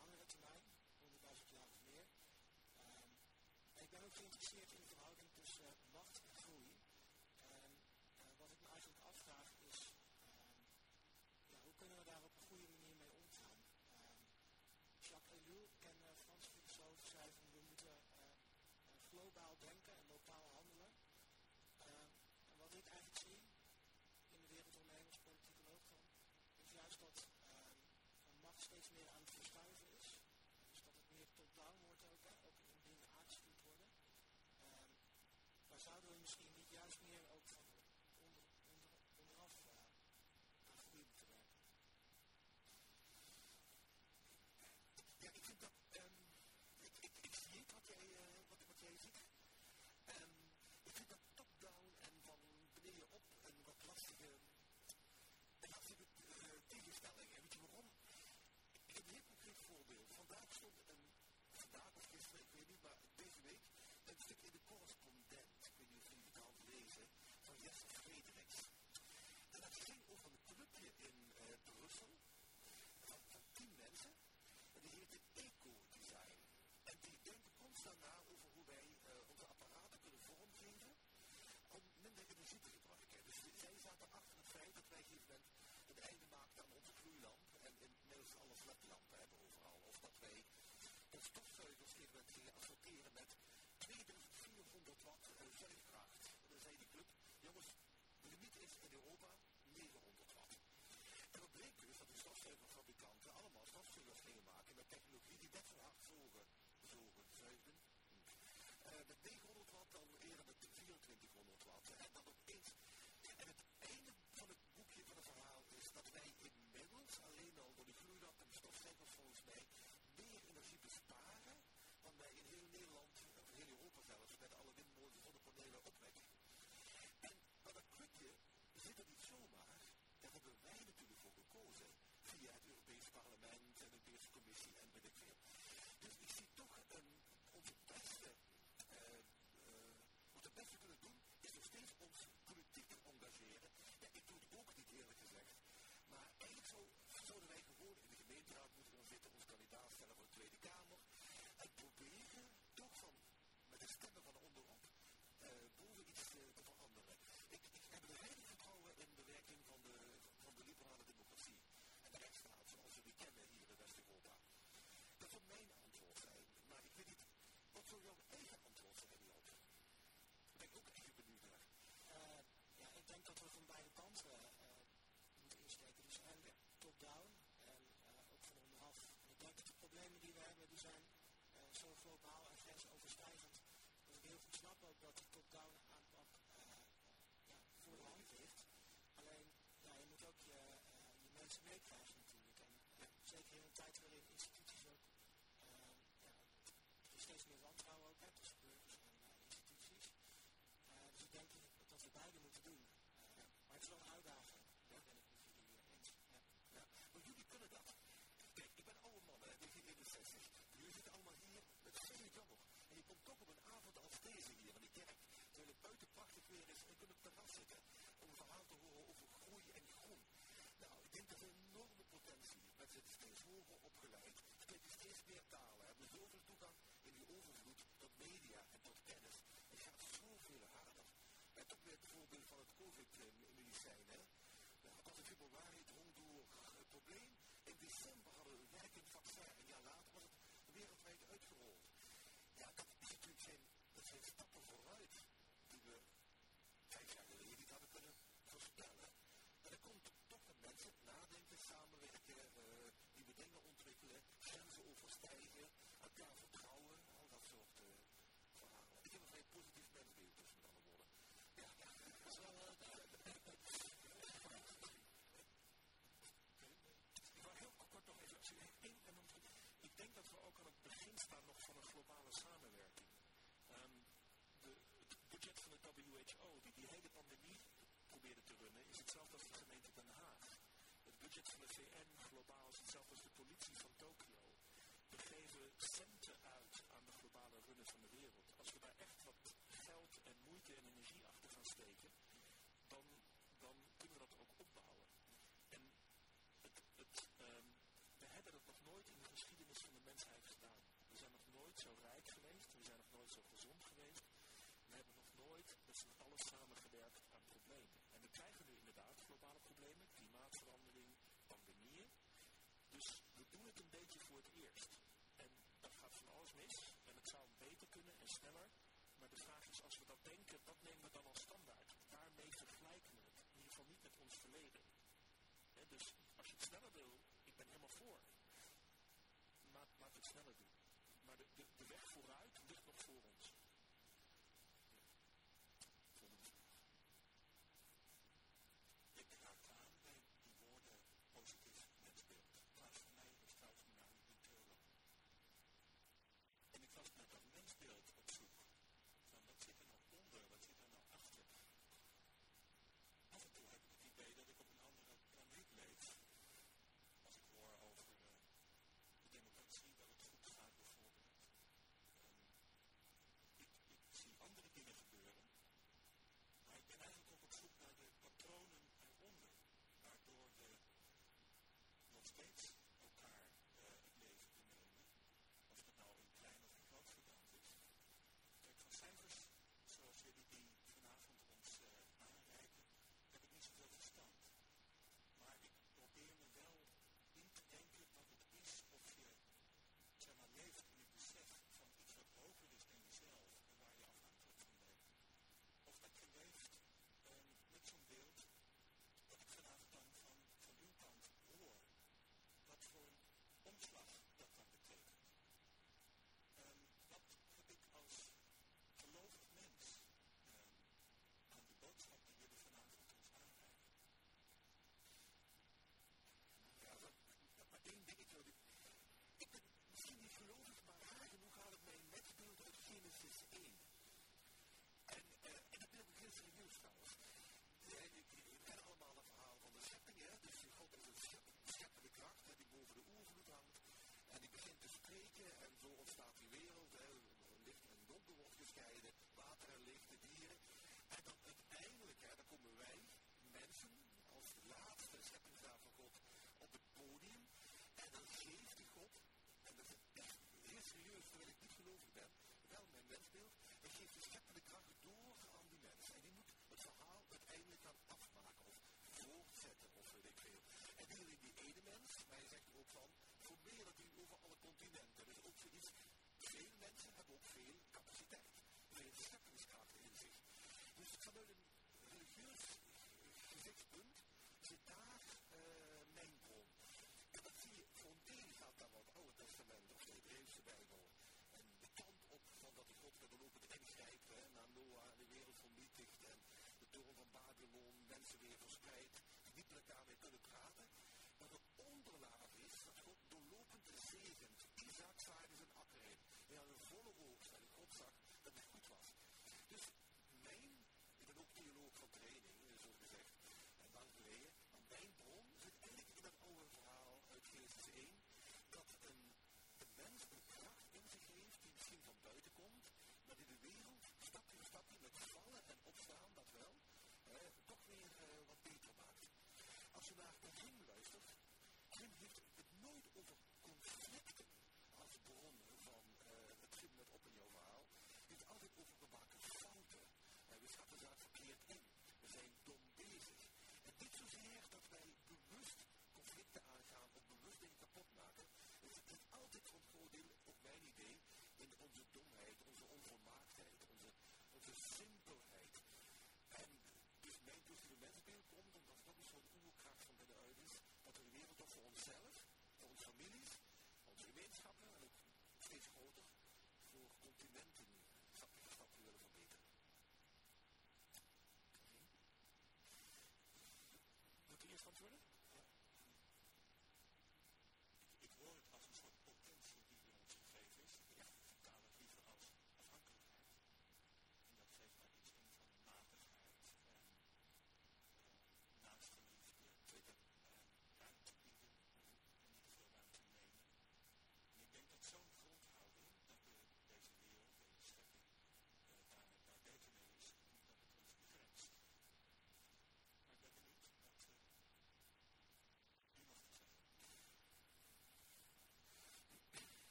langere termijn, 100.000 jaar of meer. Um, en ik ben ook geïnteresseerd in de verhouding tussen uh, macht en groei. En uh, wat ik me eigenlijk afvraag is, ja, hoe kunnen we daar op een goede manier mee omgaan? Um, Jacques Ellul, ken uh, Frans filosoof, zei van we moeten globaal denken en lokaal handelen. En wat ik eigenlijk zie in de wereld omheen als politicoloog dan, is juist dat macht steeds meer aan het verschuiven is. Dus dat het meer top-down wordt ook, hè, ook in dingen aangestuurd worden. Uh, maar zouden we misschien niet juist meer ook van onder, onder, onderaf uh, aan groei moeten werken? Ja, ik vind dat, um, ik, ik, ik zie het wat jij, uh, wat, wat jij ziet. Um, ik vind dat top-down en van beneden op een wat lastige, een lastige uh, tegenstelling. En weet je waarom? Ik heb een heel concreet voorbeeld. Vandaag stond een, vandaag of gisteren, ik weet niet, maar deze week, een stuk in de correspondent, ik weet niet of jullie het al lezen, van Jesse Frederiks. En dat ging over een clubje in uh, Brussel, van, van tien mensen. En die heette Eco-design. En die denken constant na over hoe wij uh, onze apparaten kunnen vormgeven om minder energie te gebruiken. Dus zij zaten achter het feit dat wij op een gegeven moment het einde maakten aan onze gloeilamp en inmiddels alle ledlampen hebben overal. Of dat wij de zo globaal en grensoverschrijdend. Dat ik heel goed snap ook dat die top-down aanpak uh, ja, voor de hand ligt. Alleen, ja, je moet ook je, uh, je mensen meekrijgen. legitimacy and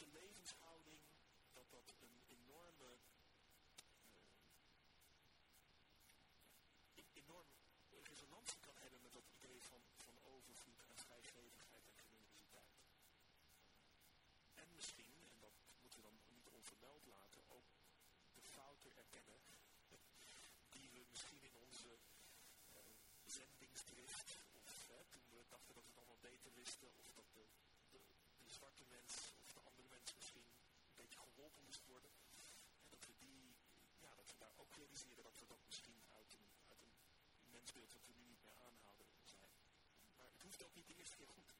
onze levenshouding, dat dat een enorme, eh, e-, enorme resonantie kan hebben met dat idee van, van overvloed en vrijgevigheid en generositeit. En misschien, en dat moeten we dan niet onvermeld laten, ook de fouten erkennen die we misschien in onze uh, zendingsdrift, of toen we dachten dat we het allemaal beter wisten, of dat de, de, de zwarte mens we daar ook realiseren dat we dat misschien uit een, uit een mensbeeld dat we nu niet meer aanhouden zijn. Maar het hoeft ook niet de eerste keer goed.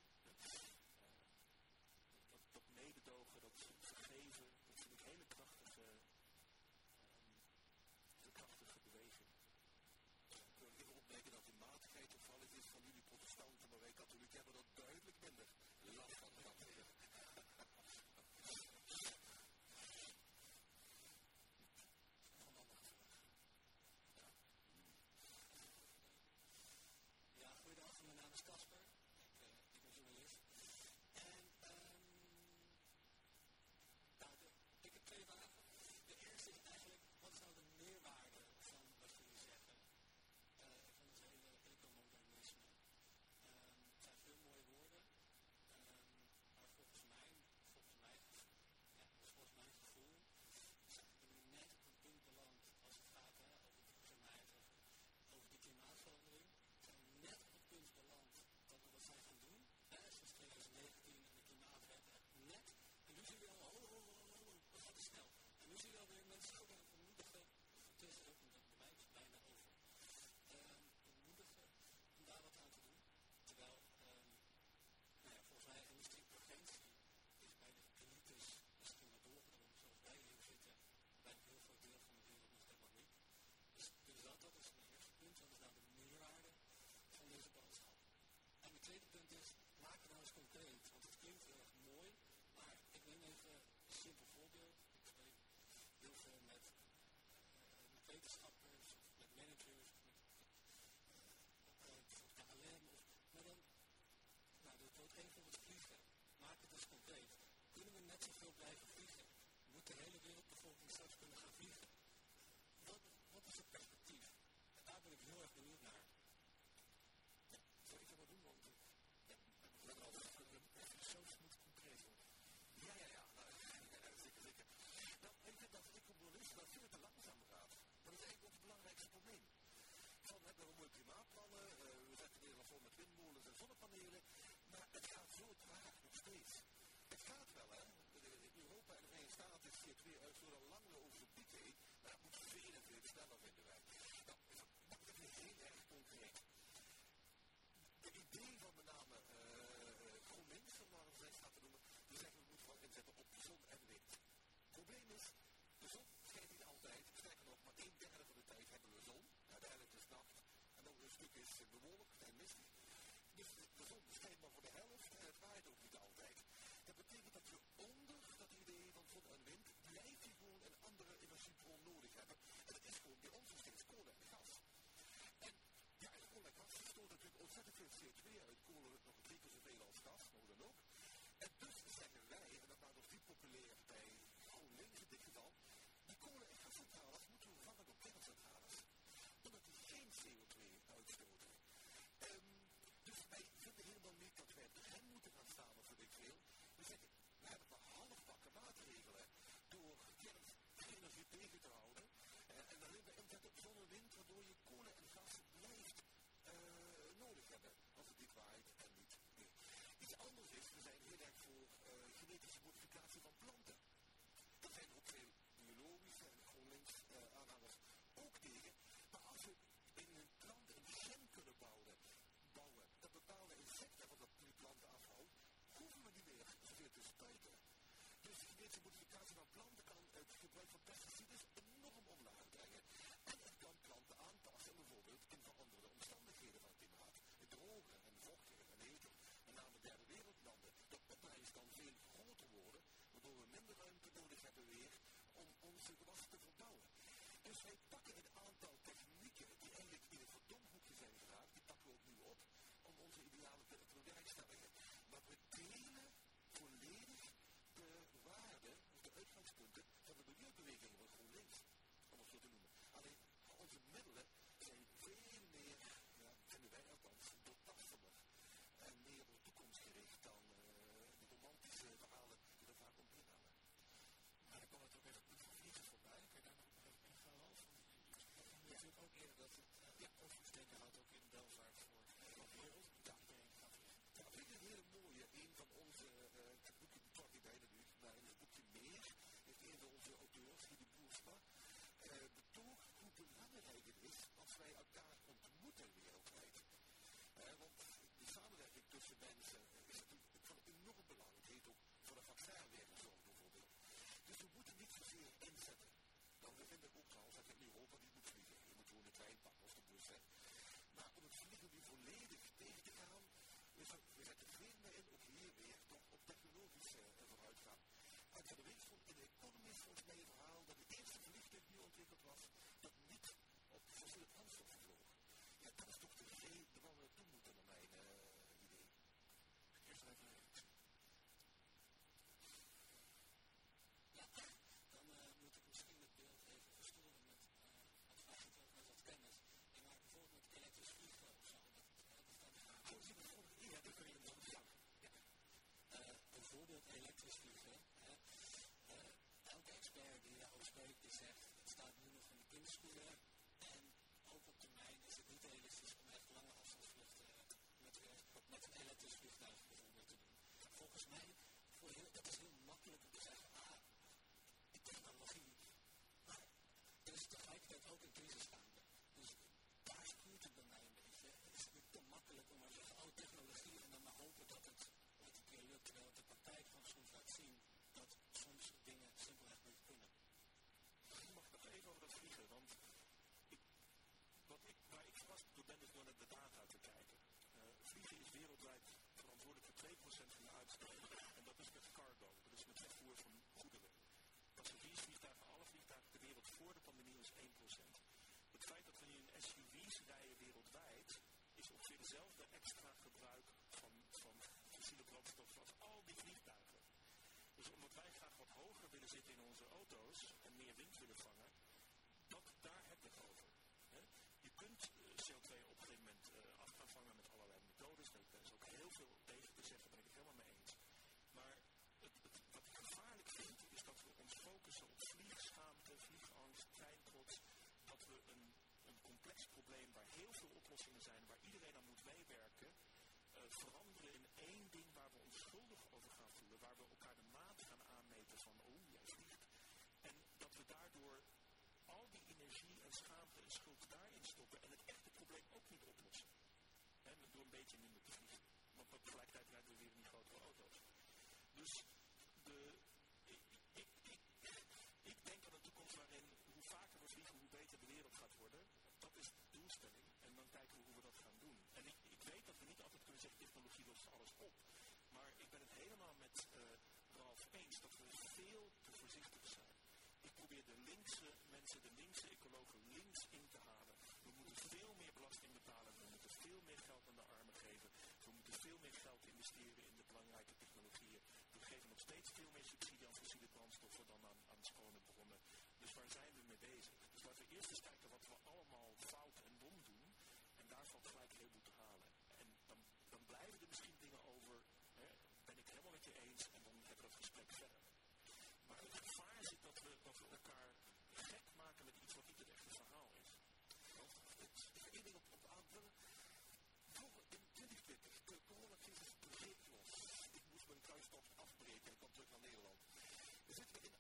ontzettend veel CO2 uitkomen met nog drie keer zoveel als gas. modificatie van planten. Daar zijn ook veel biologische en GroenLinks eh, uh, ook tegen. Maar als we in een plant een gen kunnen bouwen, bouwen dat bepaalde insecten van dat die planten afhoudt, hoeven we die weer zoveel te spuiten. Dus deze modificatie van planten kan het gebruik van pesticiden onze gewassen te verbouwen. Dus wij pakken een aantal technieken die eigenlijk in het verdomhoekje zijn geraakt, die pakken we ook nu op om onze idealen te bewerkstelligen. Maar we delen volledig de waarden of de uitgangspunten van de milieubeweging van GroenLinks, om het zo te noemen. Alleen onze middelen zijn veel meer, ja, vinden wij althans, doortastender en meer op de toekomst gericht dan uh, de romantische verhalen die er vaak omheen hangen. Maar dan kwam het ook even goed voor vliegen voorbij. Kan je daar nog even ingaan, Ralf? Je natuurlijk ook eerder dat het uh, ja, oversteken houdt ook in welvaart voor de wereld. Ja, ja, vind ik een hele mooie. Een van onze, het boekje pak ik bijna nu, maar in het boekje Meer heeft een van onze auteurs, Hidi Boersma, uh, betoogd hoe belangrijk het is als wij elkaar ontmoeten wereldwijd. Want de samenwerking tussen mensen is natuurlijk van enorm belang. Het heet ook voor de vaccinwerkzorg bijvoorbeeld. Dus we moeten niet zozeer inzetten. Nou, we vinden ook trouwens dat in Europa niet moet vliegen. Je moet gewoon de trein pakken of de bus zijn. Maar om het vliegen nu volledig tegen te gaan, we, we zetten veel meer in, ook hier weer, toch op technologische uh, vooruitgang. En de in de Economist volgens mij een verhaal dat het eerste vliegtuig nu ontwikkeld was dat niet op fossiele brandstof vloog. Ja, dat is toch de reden waar we naartoe moeten, naar mijn uh, idee. Eerst even. Ja, dan moet ik misschien het beeld even verstoren met uh, vraag ik ook met wat kennis. Je maakt bijvoorbeeld elektrisch vliegen of zo. Dat, bijvoorbeeld, ja, dat kun je zo ja. bijvoorbeeld elektrisch vliegen. Hè. Uh, elke expert die daarover spreekt, die zegt, het staat nu de. En ook op termijn is het niet realistisch om echt lange afstandsvluchten met, met een elektrisch bijvoorbeeld te doen. Volgens mij, voor dat is heel makkelijk om te zeggen, ah, die technologie. Maar er is tegelijkertijd ook een crisis gaande. Dus daar schuurt het bij mij een beetje. Het is niet te makkelijk om maar te zeggen, oh, technologie, en dan maar hopen dat het ooit een keer lukt. Terwijl de praktijk van soms laat zien dat soms dingen simpelweg niet kunnen. Ik mag nog even over dat vliegen, want ik, wat ik, waar ik verrast door ben, is door naar de data te kijken. Uh, vliegen is wereldwijd verantwoordelijk voor 2% van de uitstoot. En dat is met cargo, dat is met vervoer van goederen. Passagiersvliegtuigen, alle vliegtuigen ter wereld voor de pandemie was 1%. Het feit dat we nu in SUV's rijden wereldwijd, is ongeveer dezelfde extra gebruik van, van fossiele brandstof als al die vliegtuigen. Dus omdat wij graag wat hoger willen zitten in onze auto's en meer wind willen vangen, dat, daar heb ik het over. He? Je kunt uh, CO2 op een gegeven moment uh, af gaan vangen met allerlei methodes. Daar is ook heel veel tegen te zeggen, daar ben ik het helemaal mee eens. Maar het, het, wat ik gevaarlijk vind, is dat we ons focussen op vliegschaamte, vliegangst, treintrots. Dat we een, een complex probleem waar heel veel oplossingen zijn, waar iedereen aan moet meewerken, uh, veranderen in één ding waar we ons schuldig over gaan voelen, waar we elkaar de maat gaan aanmeten van, oh, jij vliegt. En dat we daardoor al die energie en schaamte en schuld daarin stoppen en het echte probleem ook niet oplossen. He, door een beetje minder te vliegen. Want tegelijkertijd rijden we weer in die grotere auto's. Dus de, ik, ik, ik, ik denk aan een toekomst waarin hoe vaker we vliegen, hoe beter de wereld gaat worden. Dat is de doelstelling. En dan kijken hoe we dat gaan doen. En ik, ik weet dat we niet altijd kunnen zeggen, technologie lost alles op. Maar ik ben het helemaal met uh, Ralf eens dat we veel te voorzichtig zijn. Ik probeer de linkse mensen, de linkse ecologen links in te halen. We moeten veel meer belasting betalen. We moeten veel meer geld aan de armen geven. We moeten veel meer geld investeren in de belangrijke technologieën. We geven nog steeds veel meer subsidie aan fossiele brandstoffen dan aan, aan schone bronnen. Dus waar zijn we mee bezig? Dus laten we eerst eens kijken wat we allemaal fout en dom doen. En daar valt gelijk heel veel te halen. En dan, dan blijven er misschien dingen over. Hè, ben ik helemaal met je eens. En dan hebben we dat gesprek verder. Maar het gevaar zit dat we, dat we elkaar gek maken met iets wat niet het echte verhaal is. Ga één ding op, op aanvullen. In 2020, de coronacrisis breekt los. Ik moest mijn thuistocht afbreken en kwam terug naar Nederland. We zitten in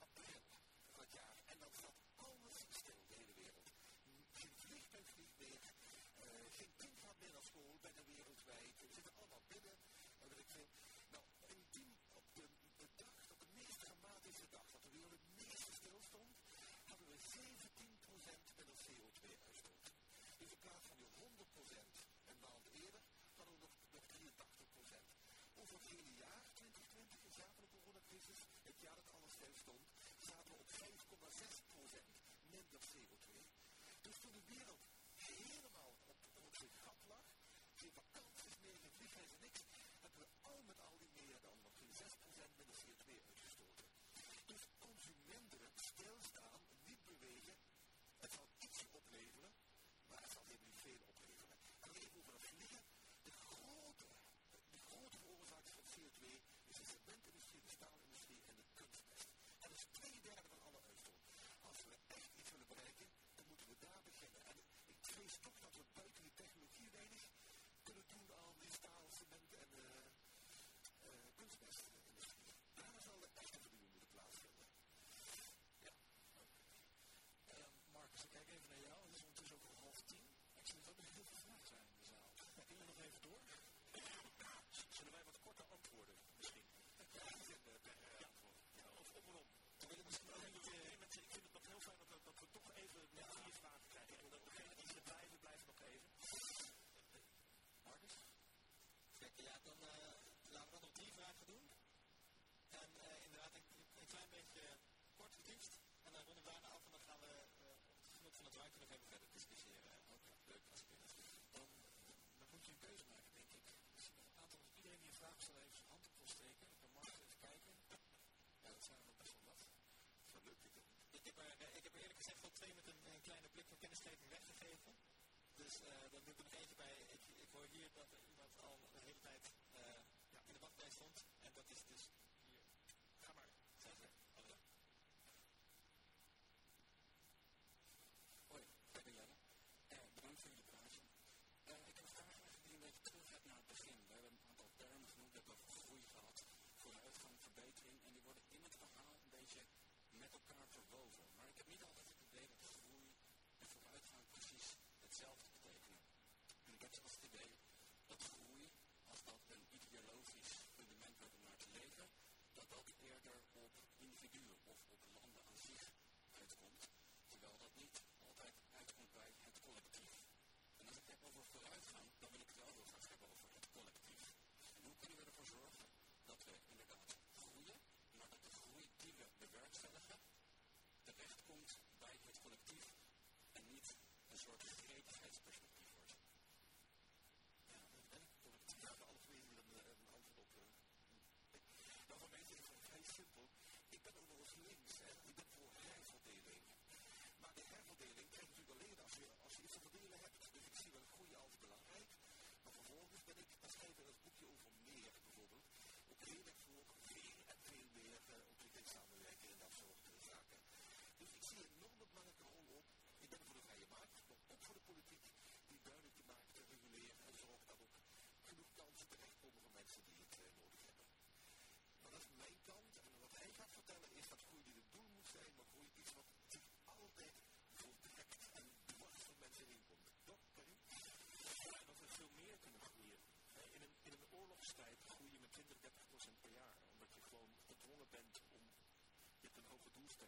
statement in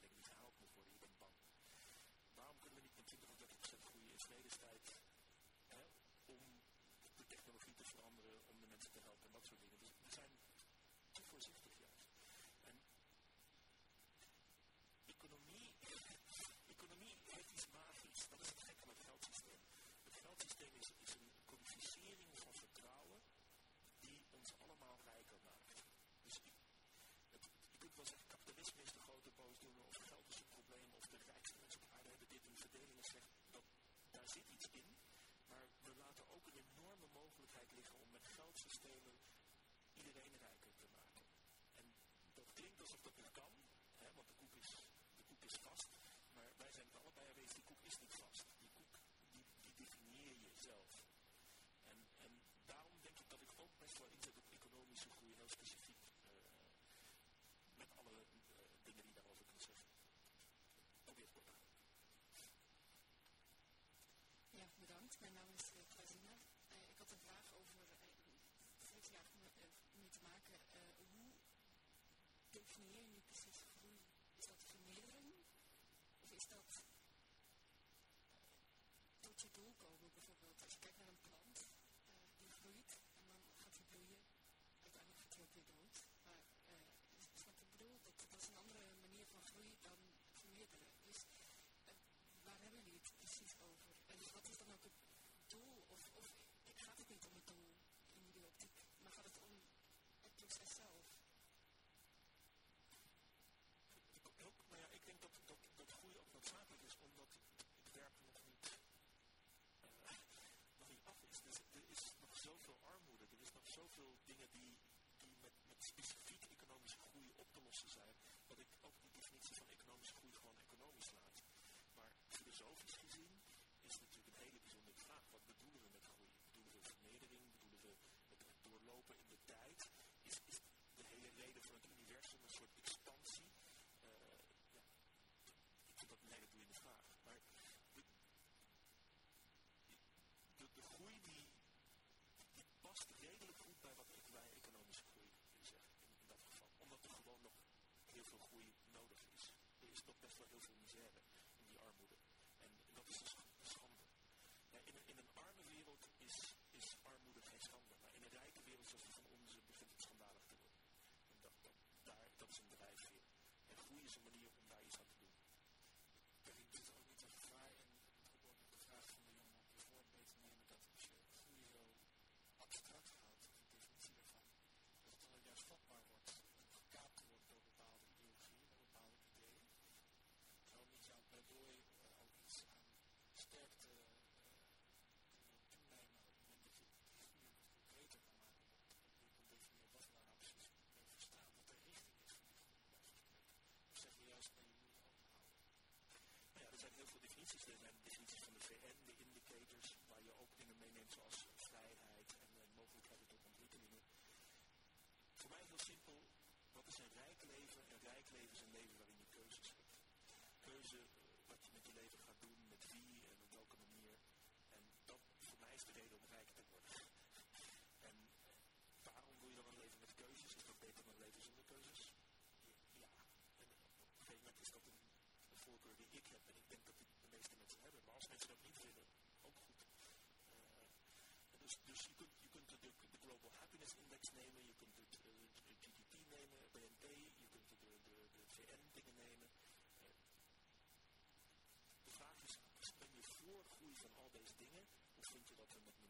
niet gehaald moet worden. Waarom kunnen we niet met 20 of 30% goede in hè, om de technologie te veranderen, om de mensen te helpen en dat soort dingen. Dus we zijn te voorzichtig. zit iets in, maar we laten ook een enorme mogelijkheid liggen om met geldsystemen iedereen rijker te maken. En dat klinkt alsof dat niet kan, hè, want de koek, is, de koek is vast, maar wij zijn het allebei eens, die koek is niet vast. Mijn naam is uh, ik had een vraag over eh, vorig jaar mee te maken. hoe definieer je nu precies groei? Is dat vernedering? Of is dat tot je doel komen bijvoorbeeld? Als je kijkt naar een plant, die groeit en dan gaat die bloeien. Uiteindelijk gaat die ook weer dood. Maar is wat ik bedoel? Dat, dat is een andere manier van groei dan vermeerderen. Dus waar hebben jullie het precies over? Of, ik ga het niet om het doel in die optiek, maar gaat het om het proces zelf? Ook, maar ja, ik denk dat, dat, dat groei ook noodzakelijk is, omdat het werk nog niet, eh, nog niet af is. Dus er is nog zoveel armoede, er is nog zoveel dingen die, die met, met specifiek economische groei op te lossen zijn, dat ik ook die definitie van economische groei gewoon economisch laat. Maar filosofisch gezien 都是你些的。bestaanssystemen en definities van de VN, de indicators, waar je ook dingen meeneemt zoals vrijheid en, en mogelijkheden tot ontwikkelingen. Voor mij heel simpel, wat is een rijk leven? Een rijk leven is een leven waarin je keuzes hebt. Keuze eh, wat je met je leven gaat doen, met wie en op welke manier. En dat voor mij is de reden om rijk te worden. en eh, waarom wil je dan een leven met keuzes? Is dat beter dan een leven zonder keuzes? Ja. En op een gegeven moment is dat een, voorkeur die ik heb. En ik denk dat ik hebben. Maar als mensen dat niet vinden, ook goed. Dus, dus, je kunt, je kunt de, Global Happiness Index nemen, je kunt het, GDP nemen, BNP, je kunt de, de, VN-dingen nemen. De vraag is, ben je voor groei van al deze dingen? Of vind je dat we met